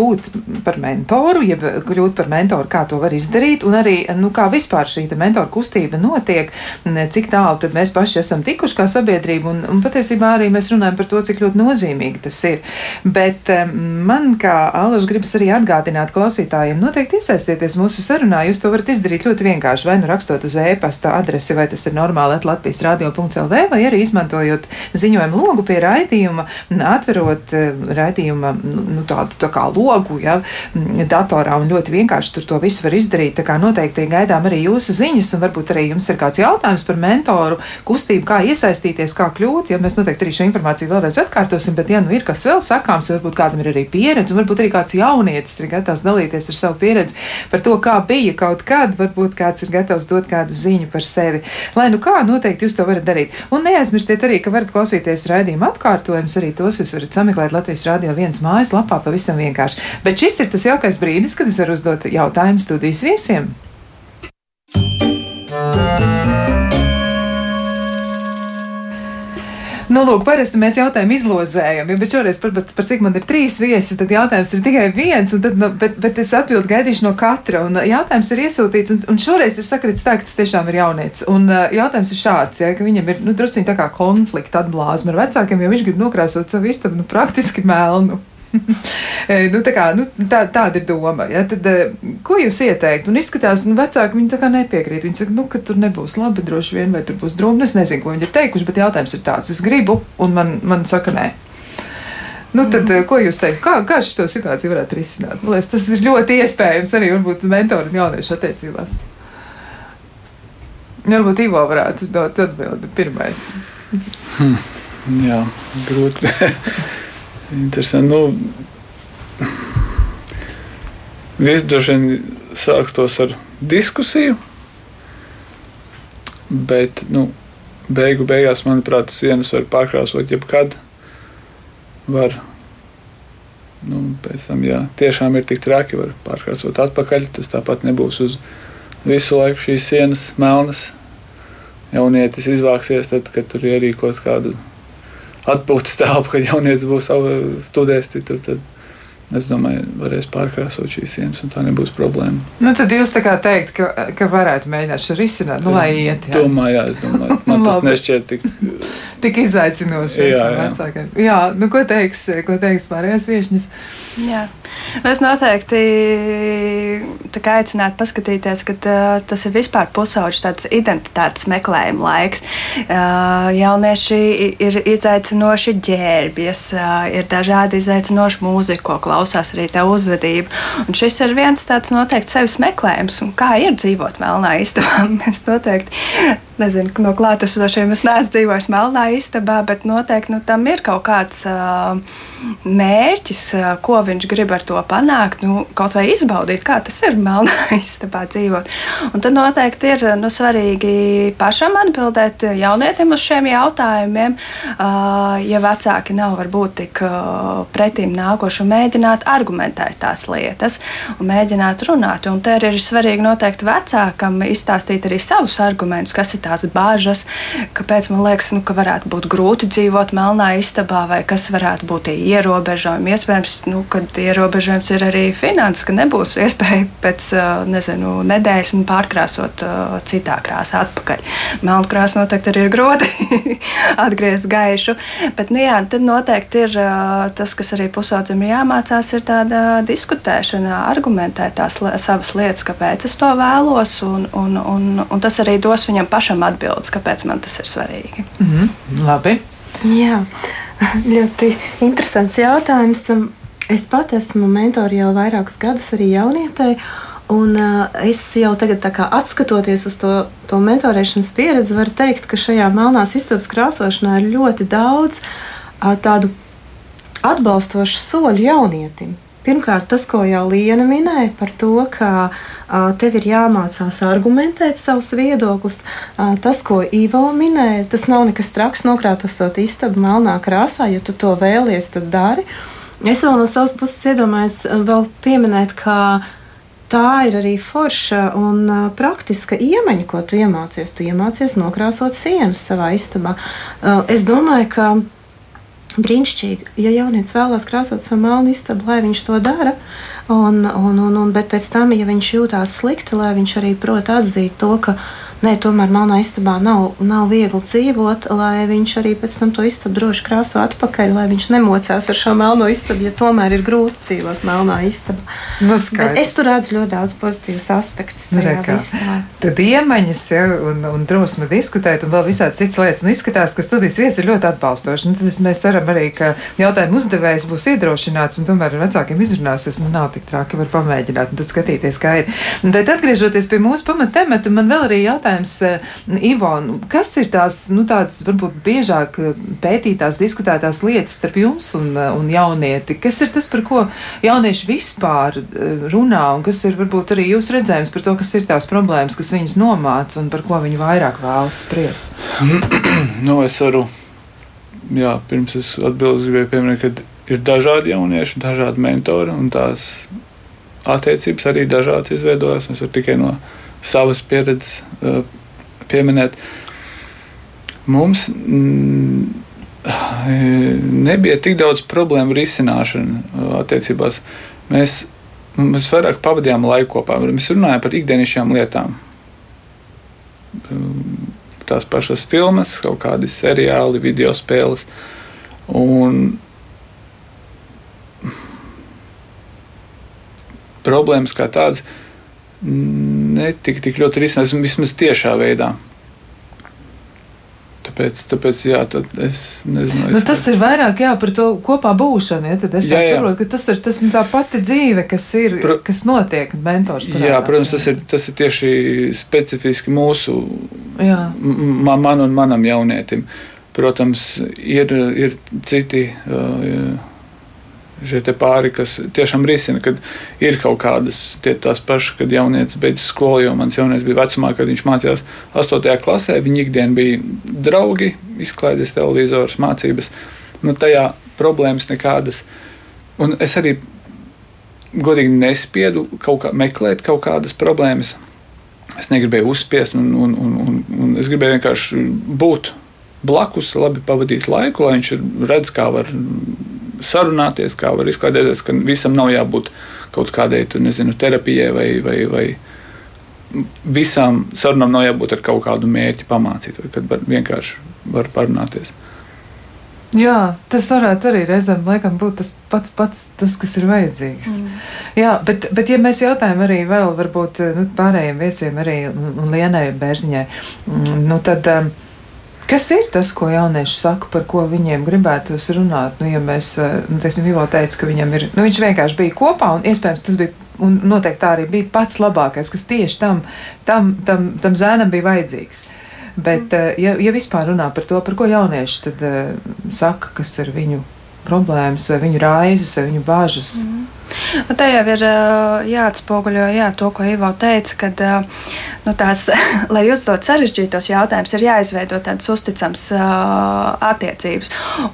būt par mentoru, jeb kļūt par mentoru, kā to var izdarīt, un arī, nu, kā vispār šī mentoru kustība notiek, cik tālu tad mēs paši esam tikuši kā sabiedrība, un, un patiesībā arī mēs runājam par to, cik ļoti nozīmīgi tas ir. Bet man, kā Alaž, gribas arī atgādināt klausītājiem, noteikti iesaistieties mūsu sarunā, jūs to varat izdarīt ļoti vienkārši, vai nu rakstot uz e-pasta adresi, vai tas ir normāli Latvijas radio.lv, vai arī izmantojot ziņojumu logu logu pie raidījuma, atverot eh, raidījuma nu, nu, tādu tā kā logu ja, datorā un ļoti vienkārši tur to visu var izdarīt. Tā kā noteikti gaidām arī jūsu ziņas, un varbūt arī jums ir kāds jautājums par mentoru kustību, kā iesaistīties, kā kļūt. Ja mēs noteikti arī šo informāciju vēlreiz atkārtosim, bet ja nu ir kas vēl sakāms, varbūt kādam ir arī pieredze, un varbūt arī kāds jaunietis ir gatavs dalīties ar savu pieredzi par to, kā bija kaut kad, varbūt kāds ir gatavs dot kādu ziņu par sevi. Lai nu kā, noteikti jūs to varat darīt. Un neaizmirstiet arī, ka varat klausīties raidījumu raidījuma atkārtojums. Arī tos jūs varat sameklēt Latvijas Rādio viens mājaslapā pavisam vienkārši. Bet šis ir tas jaukais brīdis, kad es varu uzdot jautājumu studijas viesiem. Nu, lūk, parasti mēs jautājumu izlozējam, ja, bet šoreiz par, par cik man ir trīs viesi, tad jautājums ir tikai viens, tad, nu, bet, bet es atbildu gaidīšu no katra. Un jautājums ir iesūtīts, un, un šoreiz ir sakritis tā, ka tas tiešām ir jaunietis. Un uh, jautājums ir šāds, ja, ka viņam ir nu, drusciņi tā kā konflikta atblāzma ar vecākiem, jo viņš grib nokrāsot savu istabu nu, praktiski melnu. Nu, tā kā, nu, tā, tāda ir doma. Ja? Tad, eh, ko jūs ieteiktu? Un izskatās, ka nu, vecāki viņi tā kā nepiekrīt. Viņi saka, nu, ka tur nebūs labi, droši vien, vai tur būs drūmi. Es nezinu, ko viņi ir teikuši, bet jautājums ir tāds: es gribu, un man, man saka, nē. Nu, tad, mm. ko jūs teikt? Kā, kā šo situāciju varētu risināt? Man liekas, tas ir ļoti iespējams arī varbūt mentoru un jauniešu attiecībās. Varbūt Ivo varētu dot atbildi pirmais.
Hmm. Jā, grūti. Interesanti. Nu, Viss droši vien sāktos ar diskusiju, bet nu, beigu beigās, manuprāt, sienas var pārkrāsot jebkad. Var, nu, pēc tam, ja tiešām ir tik traki, var pārkrāsot atpakaļ. Tas tāpat nebūs uz visu laiku šīs sienas melnas. jaunietis izvāksies, tad, kad tur ierīkos kādu atpūtas telpu, kad jaunietis būs studējis citur. Tad, Es domāju, varēs pārkrāsot šīs sienas, un tā nebūs problēma.
Nu, tad jūs tā kā teikt, ka, ka varētu mēģināt šo risināt, nu, lai iet.
Jā. Domāju, jā, es domāju, man tas nešķiet tik.
tik izaicinoši. Jā, jā. Vecākiem. jā, nu, ko teiks, ko teiks pārējās viešņas?
Jā. Es noteikti aicinātu paskatīties, ka uh, tas ir vispār pusauģis tāds identitātes meklējuma laiks. Uh, jaunieši ir izaicinoši ģērbjas, uh, ir dažādi izaicinoši mūzika, ko klausās arī tā uzvedība. Un šis ir viens tāds noteikti sevis meklējums, un kā ir dzīvot melnā istabā. Mēs noteikti nezinu, no klātesošiem es neesmu dzīvojis melnā istabā, bet noteikti nu, tam ir kaut kāds uh, mērķis, uh, ko viņš grib ar to panākt. Nu, kaut vai izbaudīt, kā tas ir melnā istabā dzīvot. Un tad noteikti ir nu, svarīgi pašam atbildēt jaunietim uz šiem jautājumiem, uh, ja vecāki nav varbūt tik uh, pretīm nākoši un mēģināt argumentēt tās lietas un mēģināt runāt. Un te ir svarīgi noteikti vecākam izstāstīt arī savus argumentus, kas ir tā tās bāžas, kāpēc man liekas, nu, ka varētu būt grūti dzīvot melnā istabā, vai kas varētu būt tie ierobežojumi. Iespējams, nu, ka ierobežojums ir arī finanses, ka nebūs iespēja pēc nezinu, nedēļas pārkrāsot citā krāsā atpakaļ. Melnu krāsu noteikti arī ir grūti atgriezt gaišu, bet nu, jā, tad noteikti ir tas, kas arī pusaudzim ir jāmācās, ir tāda diskutēšana, argumentēt tās savas lietas, kāpēc es to vēlos, un, un, un, un tas arī dos viņam pašam saņemam atbildes, kāpēc man tas ir svarīgi.
Mm -hmm. Labi.
Jā, ļoti interesants jautājums. Es pat esmu mentori jau vairākus gadus arī jaunietei. Un, uh, es jau tagad, skatoties uz to, to mentorēšanas pieredzi, varu teikt, ka šajā melnās istabas krāsošanā ir ļoti daudz uh, tādu atbalstošu soļu jaunietim. Pirmkārt, tas, ko jau Liena minēja par to, ka tev ir jāmācās argumentēt savus viedokļus. Tas, ko Ivo minēja, tas nav nekas traks, nokrāsot istabu melnā krāsā. Ja tu to vēlies, tad dari. Es vēl no savas puses iedomājos vēl pieminēt, ka tā ir arī forša un praktiska iemaņa, ko tu iemācies. Tu iemācies nokrāsot sienas savā istabā. Es domāju, ka brīnišķīgi, ja jaunietis vēlās krāsot savu melnu istabu, lai viņš to dara. Un, un, un, un, bet pēc tam, ja viņš jūtās slikti, lai viņš arī prot atzīt to, ka Nē, tomēr melnā istabā nav, nav viegli dzīvot, lai viņš arī pēc tam to istabu droši krāso atpakaļ, lai viņš nemocās ar šo melno istabu, ja tomēr ir grūti dzīvot melnā istabā.
Nu,
es tur redzu ļoti daudz pozitīvus aspektus.
Nu, Tad iemaņas ja, un, un drosme diskutēt un vēl visādi citas lietas. Nu, izskatās, ka studijas viesis ir ļoti atbalstošs. Nu, tad mēs ceram arī, ka jautājumu uzdevējs būs iedrošināts un tomēr ar vecākiem izrunāsies. Nu, nav tik traki, var pamēģināt un tad skatīties, kā ir. Un tad atgriežoties pie mūsu pamattemata, man vēl arī jautājums jautājums, eh, Ivon, kas ir tās, nu, tādas varbūt biežāk eh, pētītās, diskutētās lietas starp jums un, eh, un jaunieti? Kas ir tas, par ko jaunieši vispār runā, un kas ir varbūt arī jūs redzējums par to, kas ir tās problēmas, kas viņus nomāca un par ko viņi vairāk vēlas spriest?
nu, es varu, jā, pirms es atbildēju, gribēju pieminēt, ka ir dažādi jaunieši, dažādi mentori un tās attiecības arī dažādas izveidojas. Es varu tikai no savas pieredzes uh, pieminēt. Mums mm, nebija tik daudz problēmu risināšana uh, attiecībās. Mēs, mēs vairāk pavadījām laiku kopā. Mēs runājām par ikdienišķām lietām. Tās pašas filmas, kaut kādi seriāli, video spēles. Un problēmas kā tādas netika tik ļoti risināts, vismaz tiešā veidā. Tāpēc, tāpēc jā, es nezinu. Es
nu, tas ir vairāk jā, par to kopā būšanu. Ja? Tad es jā, jā. saprotu, ka tas ir tas, tā pati dzīve, kas ir, Pro, kas notiek mentors. Parādās,
jā, protams, tas ir, tas ir tieši specifiski mūsu, man un manam jaunietim. Protams, ir, ir citi. Uh, šie pāri, kas tiešām risina, kad ir kaut kādas tie, tās pašas, kad jaunietis beidz skolu, jo mans jaunietis bija vecumā, kad viņš mācījās 8. klasē, viņa ikdiena bija draugi, izklaides televizors, mācības. Nu, tajā problēmas nekādas. Un es arī godīgi nespiedu kaut kā meklēt kaut kādas problēmas. Es negribēju uzspiest, un, un, un, un, un es gribēju vienkārši būt blakus, labi pavadīt laiku, lai viņš redz, kā var sarunāties, kā var izklaidēties, ka visam nav jābūt kaut kādai tu, nezinu, terapijai vai, vai, vai visām sarunām nav jābūt ar kaut kādu mērķi pamācīt, vai kad var vienkārši var parunāties.
Jā, tas varētu arī reizēm laikam, būt tas pats, pats tas, kas ir vajadzīgs. Mm. Jā, bet, bet ja mēs jautājam arī vēl varbūt nu, pārējiem viesiem, arī un Lienai Bērziņai, mm, nu tad. Um, Kas ir tas, ko jaunieši saka, par ko viņiem gribētos runāt? Nu, ja mēs, nu, teiksim, Ivo teica, ka viņam ir, nu, viņš vienkārši bija kopā, un iespējams tas bija, un noteikti tā arī bija pats labākais, kas tieši tam, tam, tam, tam zēnam bija vajadzīgs. Bet, mm. ja, ja vispār runā par to, par ko jaunieši tad uh, saka, kas ir viņu problēmas, vai viņu raizes, vai viņu bāžas. Mm.
Nu, tā jau ir jāatspoguļo jā, to, ko Ivo teica, kad nu, tās, lai uzdot sarežģītos jautājumus, ir jāizveido tādas uzticamas attiecības.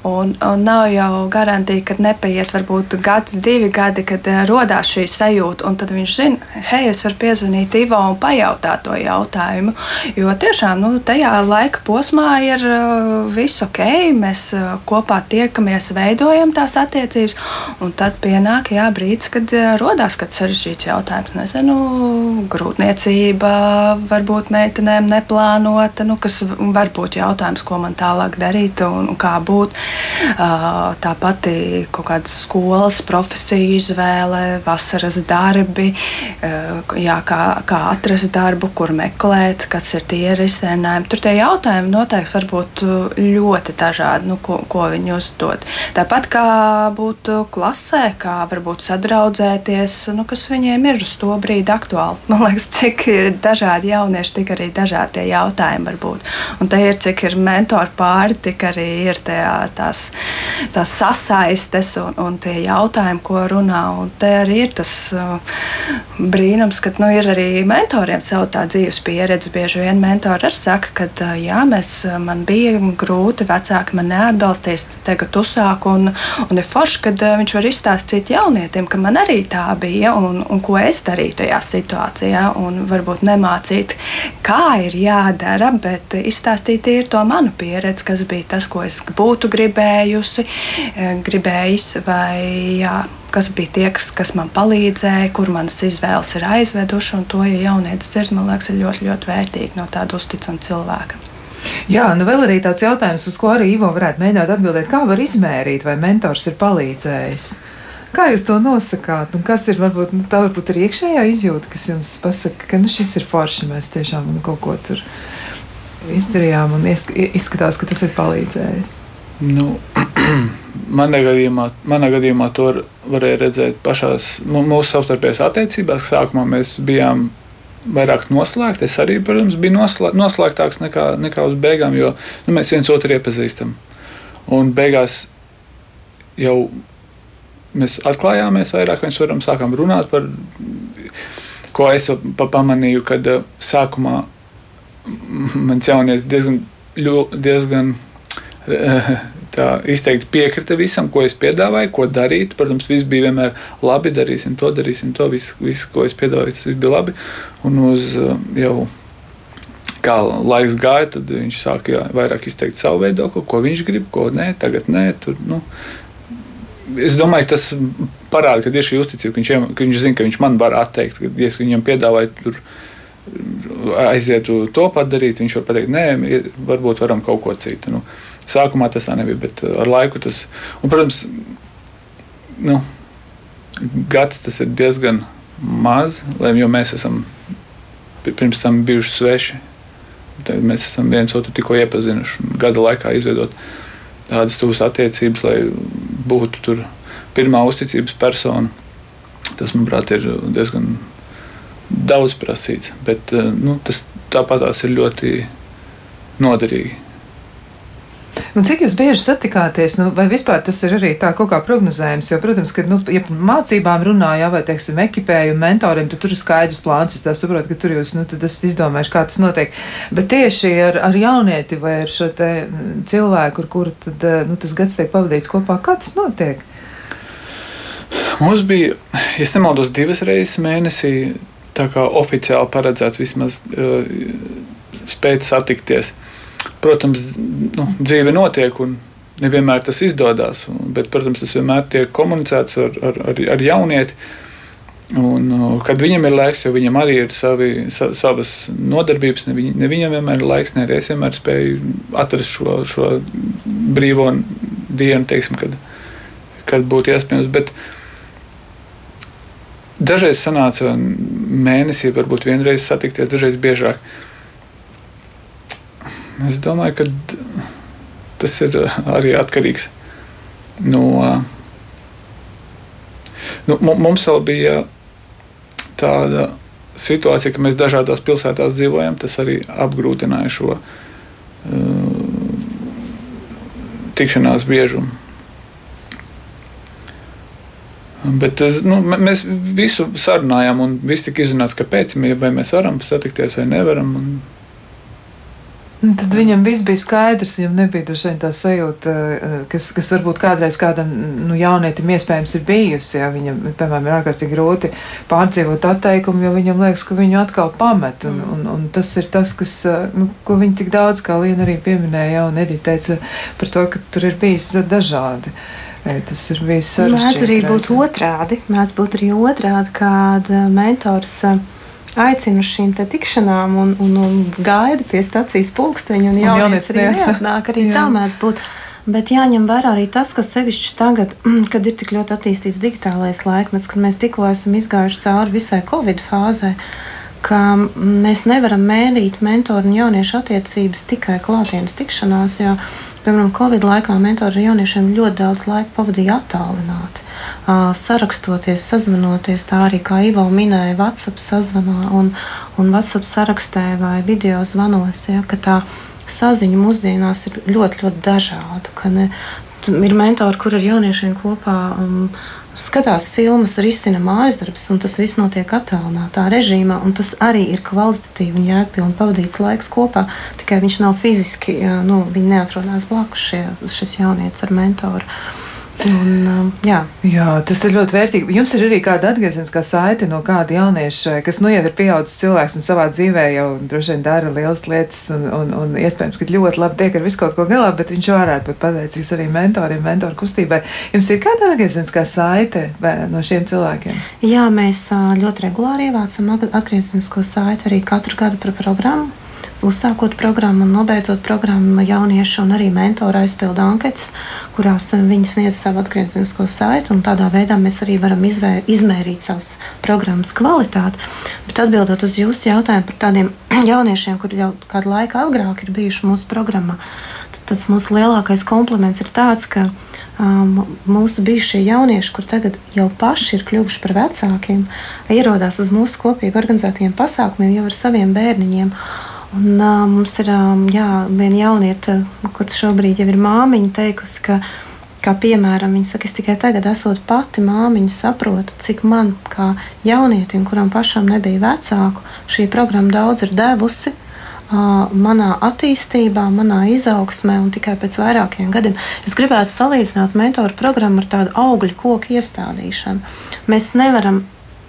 Un, un nav jau garantija, ka nepaiet varbūt gads, divi gadi, kad rodās šī sajūta, un tad viņš zina, hei, es varu piezvanīt Ivo un pajautāt to jautājumu. Jo tiešām nu, tajā laika posmā ir viss ok, mēs kopā tiekamies, veidojam tās attiecības, un tad pienāk jā, brīdis kad radās kāds sarežģīts jautājums. Nezinu, grūtniecība, varbūt meitenēm neplānota, nu, kas var būt jautājums, ko man tālāk darīt un, un kā būt. Tā pati kaut kāda skolas profesija izvēle, vasaras darbi, jā, kā, kā atrast darbu, kur meklēt, kas ir tie risinājumi. Tur tie jautājumi noteikti var būt ļoti dažādi, nu, ko, ko viņi uzdod. Tāpat kā būtu klasē, kā varbūt sadraudzēties, nu, kas viņiem ir uz to brīdi aktuāli. Man liekas, cik ir dažādi jaunieši, tik arī dažādi jautājumi var būt. Un te ir, cik ir mentori pāri, tik arī ir tajā, tās, tās sasaistes un, un tie jautājumi, ko runā. Un te arī ir tas brīnums, ka nu, ir arī mentoriem savu tā dzīves pieredzi. Bieži vien mentori arī saka, ka jā, mēs, man bija grūti, vecāki man neatbalstīs, tagad uzsāk un, un ir forši, kad viņš var izstāstīt jaunietim, ka man arī tā bija un, un ko es darīju tajā situācijā. Varbūt nemācīt, kā ir jādara, bet izstāstīt ir to manu pieredzi, kas bija tas, ko es būtu gribējusi, eh, gribējis vai jā kas bija tie, kas, kas man palīdzēja, kur manas izvēles ir aizvedušas. To, ja jaunietis dzird, man liekas, ir ļoti, ļoti vērtīgi no tāda uzticama cilvēka.
Jā, nu vēl arī tāds jautājums, uz ko arī Ivo varētu mēģināt atbildēt. Kā var izmērīt, vai mentors ir palīdzējis? Kā jūs to nosakāt? Un kas ir varbūt, nu, tā varbūt ir iekšējā izjūta, kas jums pasaka, ka nu, šis ir forši, mēs tiešām kaut ko tur izdarījām un izskatās, ka tas ir palīdzējis?
Nu, manā, gadījumā, manā gadījumā to varēja redzēt pašās mūsu savstarpējās attiecībās. Sākumā mēs bijām vairāk noslēgti. Es arī, protams, biju noslē, noslēgtāks nekā, nekā uz beigām, jo nu, mēs viens otru iepazīstam. Un beigās jau mēs atklājāmies vairāk, mēs varam sākām runāt par, ko es pamanīju, kad uh, sākumā mans jaunietis diezgan, diezgan uh, tā izteikti piekrita visam, ko es piedāvāju, ko darīt. Protams, viss bija vienmēr labi, darīsim to, darīsim to, viss, viss ko es piedāvāju, tas bija labi. Un uz uh, jau kā laiks gāja, tad viņš sāka jā, vairāk izteikt savu viedokli, ko viņš grib, ko nē, tagad nē. Tur, nu, es domāju, tas parāda, ka šī uzticība, ka viņš, ka viņš zina, ka viņš man var atteikt. Ka, ja viņam piedāvāju tur aizietu to padarīt, viņš var pateikt, nē, varbūt varam kaut ko citu. Nu, sākumā tas tā nebija, bet uh, ar laiku tas, un, protams, nu, gads tas ir diezgan maz, jo mēs esam pirms tam bijuši sveši. Tad mēs esam viens otru tikko iepazinuši, gada laikā izveidot tādas tuvas attiecības, lai būtu tur pirmā uzticības persona. Tas, manuprāt, ir diezgan daudz prasīts, bet eh, nu, tas tāpat ir ļoti noderīgi.
Nu, cik jūs bieži satikāties, nu, vai vispār tas ir arī tā kaut kā prognozējums? Jo, protams, ka, nu, ja mācībām runā, jā, vai, teiksim, ekipējumu mentoriem, tad tur ir skaidrs plāns. Es tā saprotu, ka tur jūs, nu, tad es izdomāšu, kā tas notiek. Bet tieši ar, ar jaunieti vai ar šo te cilvēku, ar kuru tad, nu, tas gads tiek pavadīts kopā, kā tas notiek?
Mums bija, ja nemaldos, divas reizes mēnesī tā kā oficiāli paredzēts vismaz spēt satikties. Protams, nu, dzīve notiek un nevienmēr tas izdodas, bet, protams, tas vienmēr tiek komunicēts ar, ar, ar, ar jaunieti. Un, kad viņam ir laiks, jo viņam arī ir savi, sa, savas nodarbības, ne, viņ, ne viņam vienmēr ir laiks, ne arī es vienmēr spēju atrast šo, šo brīvo dienu, teiksim, kad, kad būtu iespējams. Bet dažreiz sanāca mēnesī, varbūt vienreiz satikties, dažreiz biežāk. Es domāju, ka tas ir arī atkarīgs no. Nu, mums vēl bija tāda situācija, ka mēs dažādās pilsētās dzīvojam, tas arī apgrūtināja šo uh, tikšanās biežumu. Bet nu, mēs visu sarunājām, un viss tika izrunāts, kāpēc, vai mēs varam satikties vai nevaram. Un,
Nu, tad viņam viss bija skaidrs, viņam nebija tā sajūta, eh, kas, kas varbūt kādreiz kādam nu, jaunietim iespējams ir bijusi. Ja viņam, piemēram, ir ārkārtīgi grūti pārdzīvot atteikumu, jo viņam liekas, ka viņu atkal pamet. Un, un, un tas ir tas, kas, eh, nu, ko viņi tik daudz, kā Liena arī pieminēja, un Edita teica par to, ka tur ir bijis dažādi. Tas ir bijis sarežģīti.
Mēdz arī būt otrādi. Mēdz būt arī otrādi, kad mentors. Uh, aicina uz šīm tikšanām un, un, un gaida pie stācijas pulksteņa. Un jaunieci arī neatnāk, arī tā mēdz būt. Bet jāņem vērā arī tas, ka sevišķi tagad, kad ir tik ļoti attīstīts digitālais laikmets, kad mēs tikko esam izgājuši cauri visai Covid fāzē, ka mēs nevaram mērīt mentoru un jauniešu attiecības tikai klātienes tikšanās. Jo, piemēram, Covid laikā mentori ar jauniešiem ļoti daudz laika pavadīja attālināti sarakstoties, sazvanoties. Tā arī kā Ivo minēja, WhatsApp sazvanā un, un WhatsApp sarakstē vai video zvanos. Ja, tā saziņa mūsdienās ir ļoti, ļoti dažāda. Ir mentori, kur ar jauniešiem kopā um, skatās filmas, risina mājas darbus, un tas viss notiek attālinātā režīmā. Tas arī ir kvalitatīvi un jēgpilni pavadīts laiks kopā, tikai viņš nav fiziski, nu, viņi neatrodas blakus šie, šis jaunietis ar mentoru. Un, um, jā.
jā, tas ir ļoti vērtīgi. Jums ir arī kāda atgriezeniskā saite no kāda jaunieša, kas nu jau ir pieaudzis cilvēks un savā dzīvē jau droši vien dara lielas lietas un, un, un iespējams, ka ļoti labi tiek ar visu kaut ko galā, bet viņš varētu būt pateicīgs arī mentoriem, mentoru kustībai. Jums ir kāda atgriezeniskā saite no šiem cilvēkiem?
Jā, mēs ļoti regulāri ievācam atgriezenisko saiti arī katru gadu par programmu uzsākot programmu un nobeidzot programmu, jaunieši un arī mentori aizpilda anketas, kurās viņi sniedz savu atgriezenisko saiti. Tādā veidā mēs arī varam izvēr, izmērīt savas programmas kvalitāti. Bet atbildot uz jūsu jautājumu par tādiem jauniešiem, kuri jau kādu laiku agrāk ir bijuši mūsu programmā, tad tas mūsu lielākais kompliments ir tāds, ka um, mūsu bijušie jaunieši, kur tagad jau paši ir kļuvuši par vecākiem, ierodās uz mūsu kopīgi organizētiem pasākumiem jau ar saviem bērniņiem. Un, uh, mums ir um, jā, viena jaunieta, kur šobrīd jau ir māmiņa, teikusi, ka, kā piemēram, viņa saka, es tikai tagad, esot pati māmiņa, saprotu, cik man, kā jaunietim, kuram pašam nebija vecāku, šī programma daudz ir devusi. Uh, manā attīstībā, manā izaugsmē, un tikai pēc vairākiem gadiem es gribētu salīdzināt mentoru programmu ar tādu augļu koku iestādīšanu. Mēs nevaram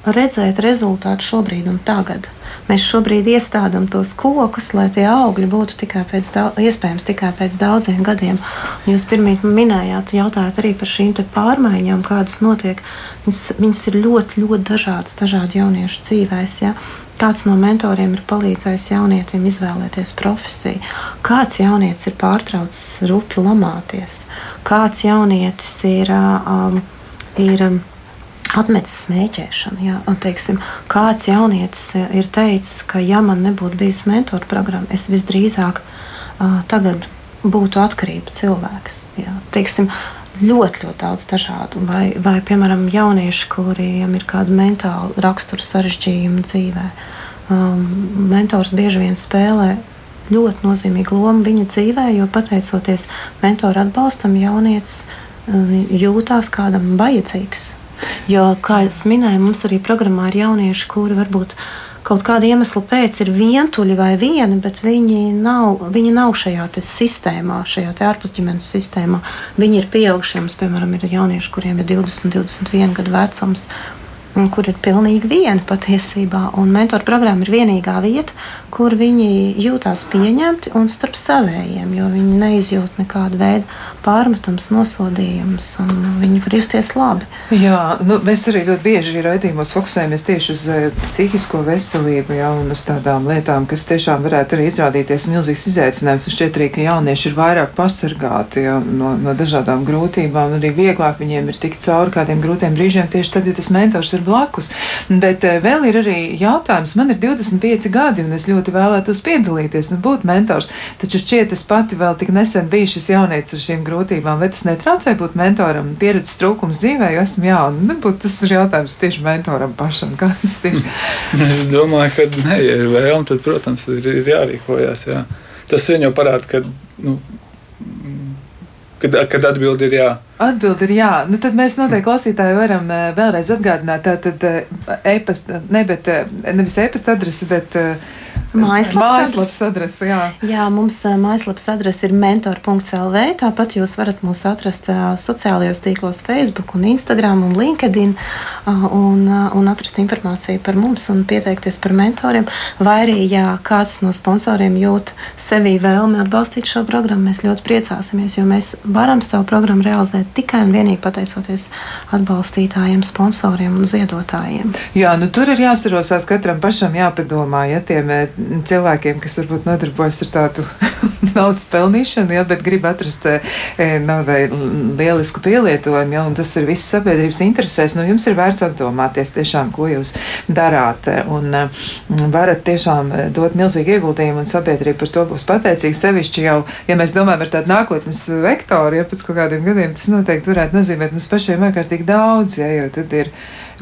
redzēt rezultātu šobrīd un tagad. Mēs šobrīd iestādām tos kokus, lai tie augļi būtu tikai pēc, daudz, iespējams tikai pēc daudziem gadiem. Jūs pirmie minējāt, jautājāt arī par šīm pārmaiņām, kādas notiek. Viņas, viņas ir ļoti, ļoti dažādas, dažādi jauniešu dzīvēs. Ja? Kāds no mentoriem ir palīdzējis jaunietim izvēlēties profesiju, kāds jaunietis ir pārtraucis rupi lamāties, kāds jaunietis ir, um, ir um, atmetis smēķēšanu. Jā, un, teiksim, kāds jaunietis eh, ir teicis, ka, ja man nebūtu bijusi mentora programma, es visdrīzāk uh, tagad būtu atkarība cilvēks. Jā, teiksim, ļoti, ļoti daudz dažādu. Vai, vai, piemēram, jaunieši, kuriem ir kāda mentāla rakstura sarežģījuma dzīvē. Um, mentors bieži vien spēlē ļoti nozīmīgu lomu viņa dzīvē, jo pateicoties mentora atbalstam, jaunietis um, jūtās kādam vajadzīgs. Jo, kā jau minēju, mums arī programmā ir jaunieši, kuri varbūt kaut kāda iemesla pēc ir vientuļi vai vieni, bet viņi nav, viņi nav šajā sistēmā, šajā ārpusģimenes sistēmā. Viņi ir pieaugušie, mums, piemēram, ir jaunieši, kuriem ir 20, 21 gadu vecums. kur ir pilnīgi viena patiesībā. Un mentoru programma ir vienīgā vieta, kur viņi jūtās pieņemti un starp savējiem, jo viņi neizjūt nekādu veidu pārmetums, nosodījums, un viņi var justies labi.
Jā, nu, mēs arī ļoti bieži raidījumos fokusējamies tieši uz uh, psihisko veselību, jā, un uz tādām lietām, kas tiešām varētu arī izrādīties milzīgs izaicinājums. Un šķiet arī, ka jaunieši ir vairāk pasargāti jā, no, no dažādām grūtībām, arī vieglāk viņiem ir tikt cauri kādiem grūtiem brīžiem tieši tad, ja tas mentors ir blakus. Bet uh, vēl ir arī jautājums, man ir 25 gadi, un es ļoti vēlētos piedalīties un būt mentors, taču šķiet, es pati vēl tik nesen biju šis jaunietis ar šīm grūtībām vai tas netraucē būt mentoram, pieredzes trūkums dzīvē, jo esmu jauna. Nebūtu tas ir jautājums tieši mentoram pašam, kā tas ir.
es domāju, ka, ne, ja ir vēlme, tad, protams, ir, ir jārīkojas. Jā. Tas vien jau parāda, ka. Nu, Kad, kad atbildi ir jā.
Atbildi ir jā. Nu, tad mēs noteikti klausītāji varam uh, vēlreiz atgādināt, tā tad uh, e-pasta, ne, bet, uh, nevis e-pasta adrese, bet uh,
Mājaslapas,
adrese. Jā.
jā, mums mājaslapas adrese ir mentor.clv. Tāpat jūs varat mūs atrast sociālajos tīklos, Facebook, un Instagram un LinkedIn un, un atrast informāciju par mums un pieteikties par mentoriem. Vai arī, ja kāds no sponsoriem jūt sevī vēlmi atbalstīt šo programmu, mēs ļoti priecāsimies, jo mēs varam savu programmu realizēt tikai un vienīgi pateicoties atbalstītājiem, sponsoriem un ziedotājiem.
Jā, nu tur ir jāsarosās katram pašam jāpadomā, ja tiem cilvēkiem, kas varbūt nodarbojas ar tādu naudas pelnīšanu, ja, bet grib atrast e, naudai lielisku pielietojumu, ja, un tas ir viss sabiedrības interesēs, nu jums ir vērts apdomāties tiešām, ko jūs darāt, un varat tiešām dot milzīgu ieguldījumu, un sabiedrība par to būs pateicīga. Sevišķi jau, ja mēs domājam par tādu nākotnes vektoru, ja pēc kaut kādiem gadiem tas noteikti varētu nozīmēt mums pašiem ārkārtīgi daudz, ja, jo tad ir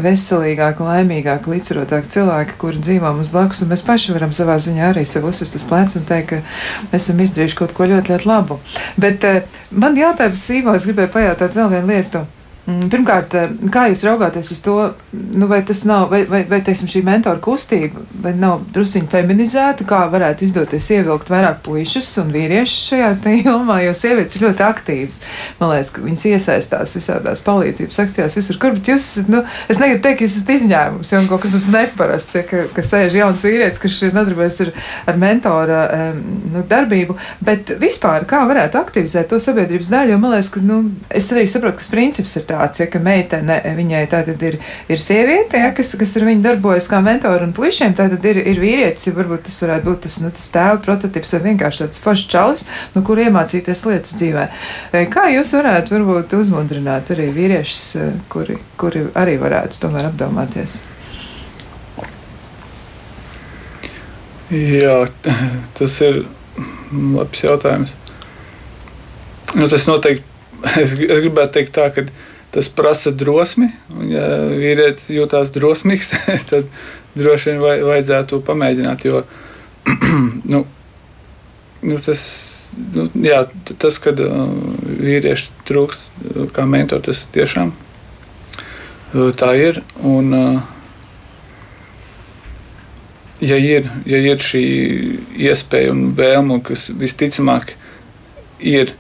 veselīgāki, laimīgāki, līdzsvarotāki cilvēki, kuri dzīvo mums blakus, un mēs paši varam savā ziņā arī sev uzsist uz pleca un teikt, ka esam izdarījuši kaut ko ļoti, ļoti labu. Bet uh, man jautājums, Sīvo, es gribēju pajautāt vēl vienu lietu. Mm, pirmkārt, eh, kā jūs raugāties uz to, nu, vai tas nav, vai, vai, vai teiksim, šī mentora kustība, vai nav drusciņi feminizēta, kā varētu izdoties ievilkt vairāk puišus un vīriešus šajā jomā, jo sievietes ir ļoti aktīvas. Man liekas, ka viņas iesaistās visādās palīdzības akcijās visur, kur, bet jūs esat, nu, es negribu teikt, ka jūs esat izņēmums, jo kaut kas tāds neparasts, ja, ka, ka sēž jauns vīrietis, kurš ir nodarbojies ar, ar mentora nu, darbību, bet vispār kā varētu aktivizēt to sabiedrības daļu, jo man liekas, ka, nu, es arī saprotu, ka tas princips ir tā tāds, ja, ka meitene viņai tātad ir, ir sieviete, ja, kas, kas ar viņu darbojas kā mentori un puišiem, tātad ir, ir vīrietis, ja varbūt tas varētu būt tas, nu, tas tēva prototips vai vienkārši tāds foršs čalis, no kur iemācīties lietas dzīvē. Kā jūs varētu varbūt uzmundrināt arī vīriešus, kuri, kuri arī varētu tomēr apdomāties?
Jā, tas ir labs jautājums. Nu, tas noteikti, es, es gribētu teikt tā, ka tas prasa drosmi. Un, ja vīrietis jūtas drosmīgs, tad droši vien vaj, vajadzētu to pamēģināt. Jo nu, nu, tas, nu, jā, tas, kad uh, vīrieši trūkst uh, kā mentori, tas tiešām uh, tā ir. Un, uh, ja ir, ja ir šī iespēja un vēlme, kas visticamāk ir,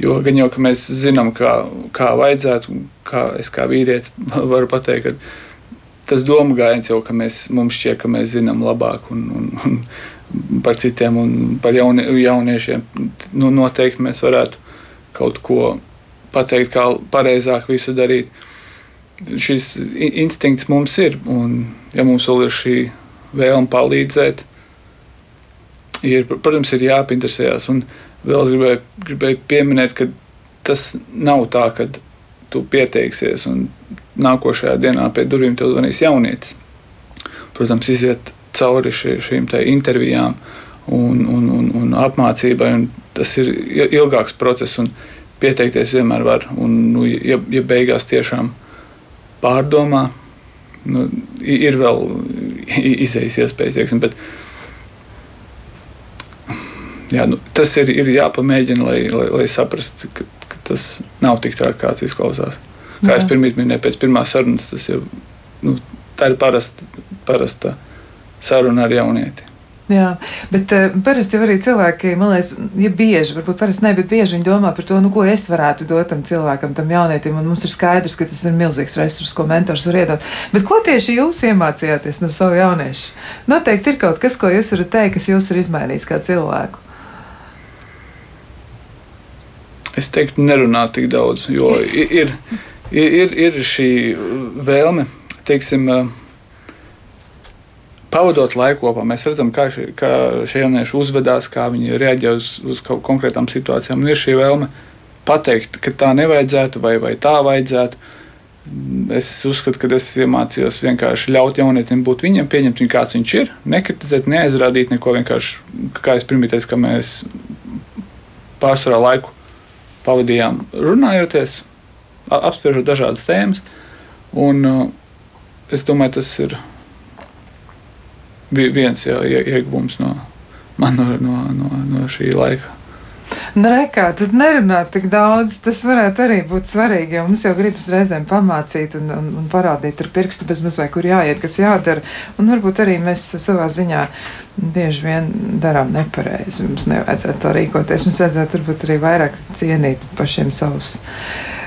Jo gan jau mēs zinām, kā, kā vajadzētu, kā es kā vīrietis varu pateikt, ka tas domu gājiens jau, ka mēs, mums šķiet, ka mēs zinām labāk un, un, un par citiem un par jauni, jauniešiem. Nu, noteikti mēs varētu kaut ko pateikt, kā pareizāk visu darīt. Šis instinkts mums ir, un ja mums vēl ir šī vēlme palīdzēt, ir, protams, ir jāpinteresējas. Un, vēl gribēju, gribēju pieminēt, ka tas nav tā, ka tu pieteiksies un nākošajā dienā pie durvīm te zvanīs jaunietis. Protams, iziet cauri šī, šīm intervijām un, un, un, un apmācībai. Un tas ir ilgāks process, un pieteikties vienmēr var. Un, nu, ja, ja beigās tiešām pārdomā, nu, ir vēl izējas iespējas. Teiksim, bet, jā, nu, tas ir, ir jāpamēģina, lai, lai, lai saprastu, ka, ka tas nav tik tā, kāds izklausās. Kā jā. es pirmie minēju, pēc pirmās sarunas, tas jau nu, tā ir parasta, parasta saruna ar jaunieti.
Jā, bet uh, parasti arī cilvēki, man liekas, ja bieži, varbūt parasti ne, bet bieži viņi domā par to, nu, ko es varētu dot tam cilvēkam, tam jaunietim, un mums ir skaidrs, ka tas ir milzīgs resurs, ko mentors var iedot. Bet ko tieši jūs iemācījāties no savu jauniešu? Noteikti ir kaut kas, ko jūs varat teikt, kas jūs ir izmainījis kā cilvēku.
Es teiktu, nerunāt tik daudz, jo ir, ir, ir, šī vēlme, teiksim, uh, pavadot laiku kopā, mēs redzam, kā, šie, kā šie jaunieši uzvedās, kā viņi reaģē uz, uz kaut konkrētām situācijām. Un ir šī vēlme pateikt, ka tā nevajadzētu vai, vai tā vajadzētu. Es uzskatu, ka es iemācījos vienkārši ļaut jaunietim būt viņam, pieņemt viņu kāds viņš ir, nekritizēt, neaizrādīt neko. Vienkārši, kā es teicu, ka mēs pārsvarā laiku pavadījām runājoties, apspriežot dažādas tēmas. Un, uh, es domāju, tas ir viens jā, ieguvums no, man no, no, no, no šī laika.
Nu, rekā, tad nerunāt tik daudz. Tas varētu arī būt svarīgi, jo mums jau gribas reizēm pamācīt un, un, un parādīt ar pirkstu bez mazliet, kur jāiet, kas jādara. Un varbūt arī mēs savā ziņā bieži vien darām nepareizi. Mums nevajadzētu tā rīkoties. Mums vajadzētu varbūt arī vairāk cienīt pašiem savus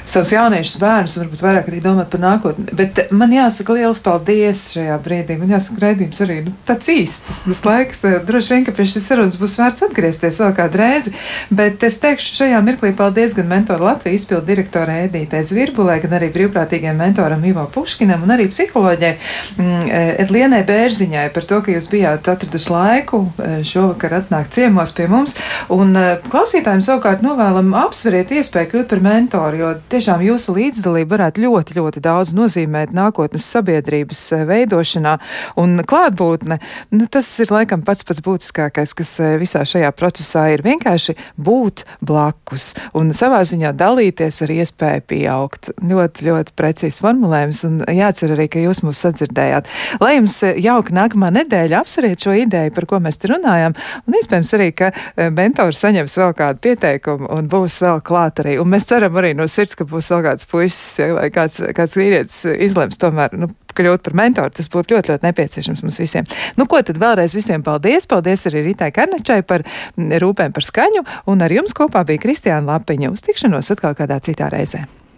savus jauniešus, bērnus, un varbūt vairāk arī domāt par nākotni. Bet man jāsaka liels paldies šajā brīdī. Man jāsaka, raidījums arī nu, tāds īsts, tas, tas laiks. Eh, droši vien, ka pie šīs sarunas būs vērts atgriezties vēl kādu reizi. Bet es teikšu šajā mirklī paldies gan mentoru Latvijas izpildu direktorai Edītei Zvirbulē, gan arī brīvprātīgajam mentoram Ivo Puškinam un arī psiholoģijai mm, eh, Edlienai Bērziņai par to, ka jūs bijāt atraduši laiku eh, šovakar atnākt ciemos pie mums. Un klausītājiem savukārt novēlam apsveriet iespēju kļūt par mentoru, jo tiešām jūsu līdzdalība varētu ļoti, ļoti daudz nozīmēt nākotnes sabiedrības eh, veidošanā. Un klātbūtne, nu, tas ir laikam pats pats būtiskākais, kas eh, visā šajā procesā ir vienkārši būt blakus un savā ziņā dalīties ar iespēju pieaugt. Ļoti, ļoti precīzs formulējums un jācer arī, ka jūs mūs sadzirdējāt. Lai jums eh, jauka nākamā nedēļa apsveriet šo ideju, par ko mēs te runājam, un iespējams arī, ka mentors saņems vēl kādu pieteikumu un būs vēl klāt arī. Un mēs ceram arī no sirds, ka būs vēl kāds puisis ja, vai kāds, kāds vīrietis izlems tomēr nu, kļūt par mentoru. Tas būtu ļoti, ļoti nepieciešams mums visiem. Nu, ko tad vēlreiz visiem paldies? Paldies arī Ritai Karnečai par rūpēm par skaņu, un ar jums kopā bija Kristiāna Lapiņa. Uz tikšanos atkal kādā citā reizē.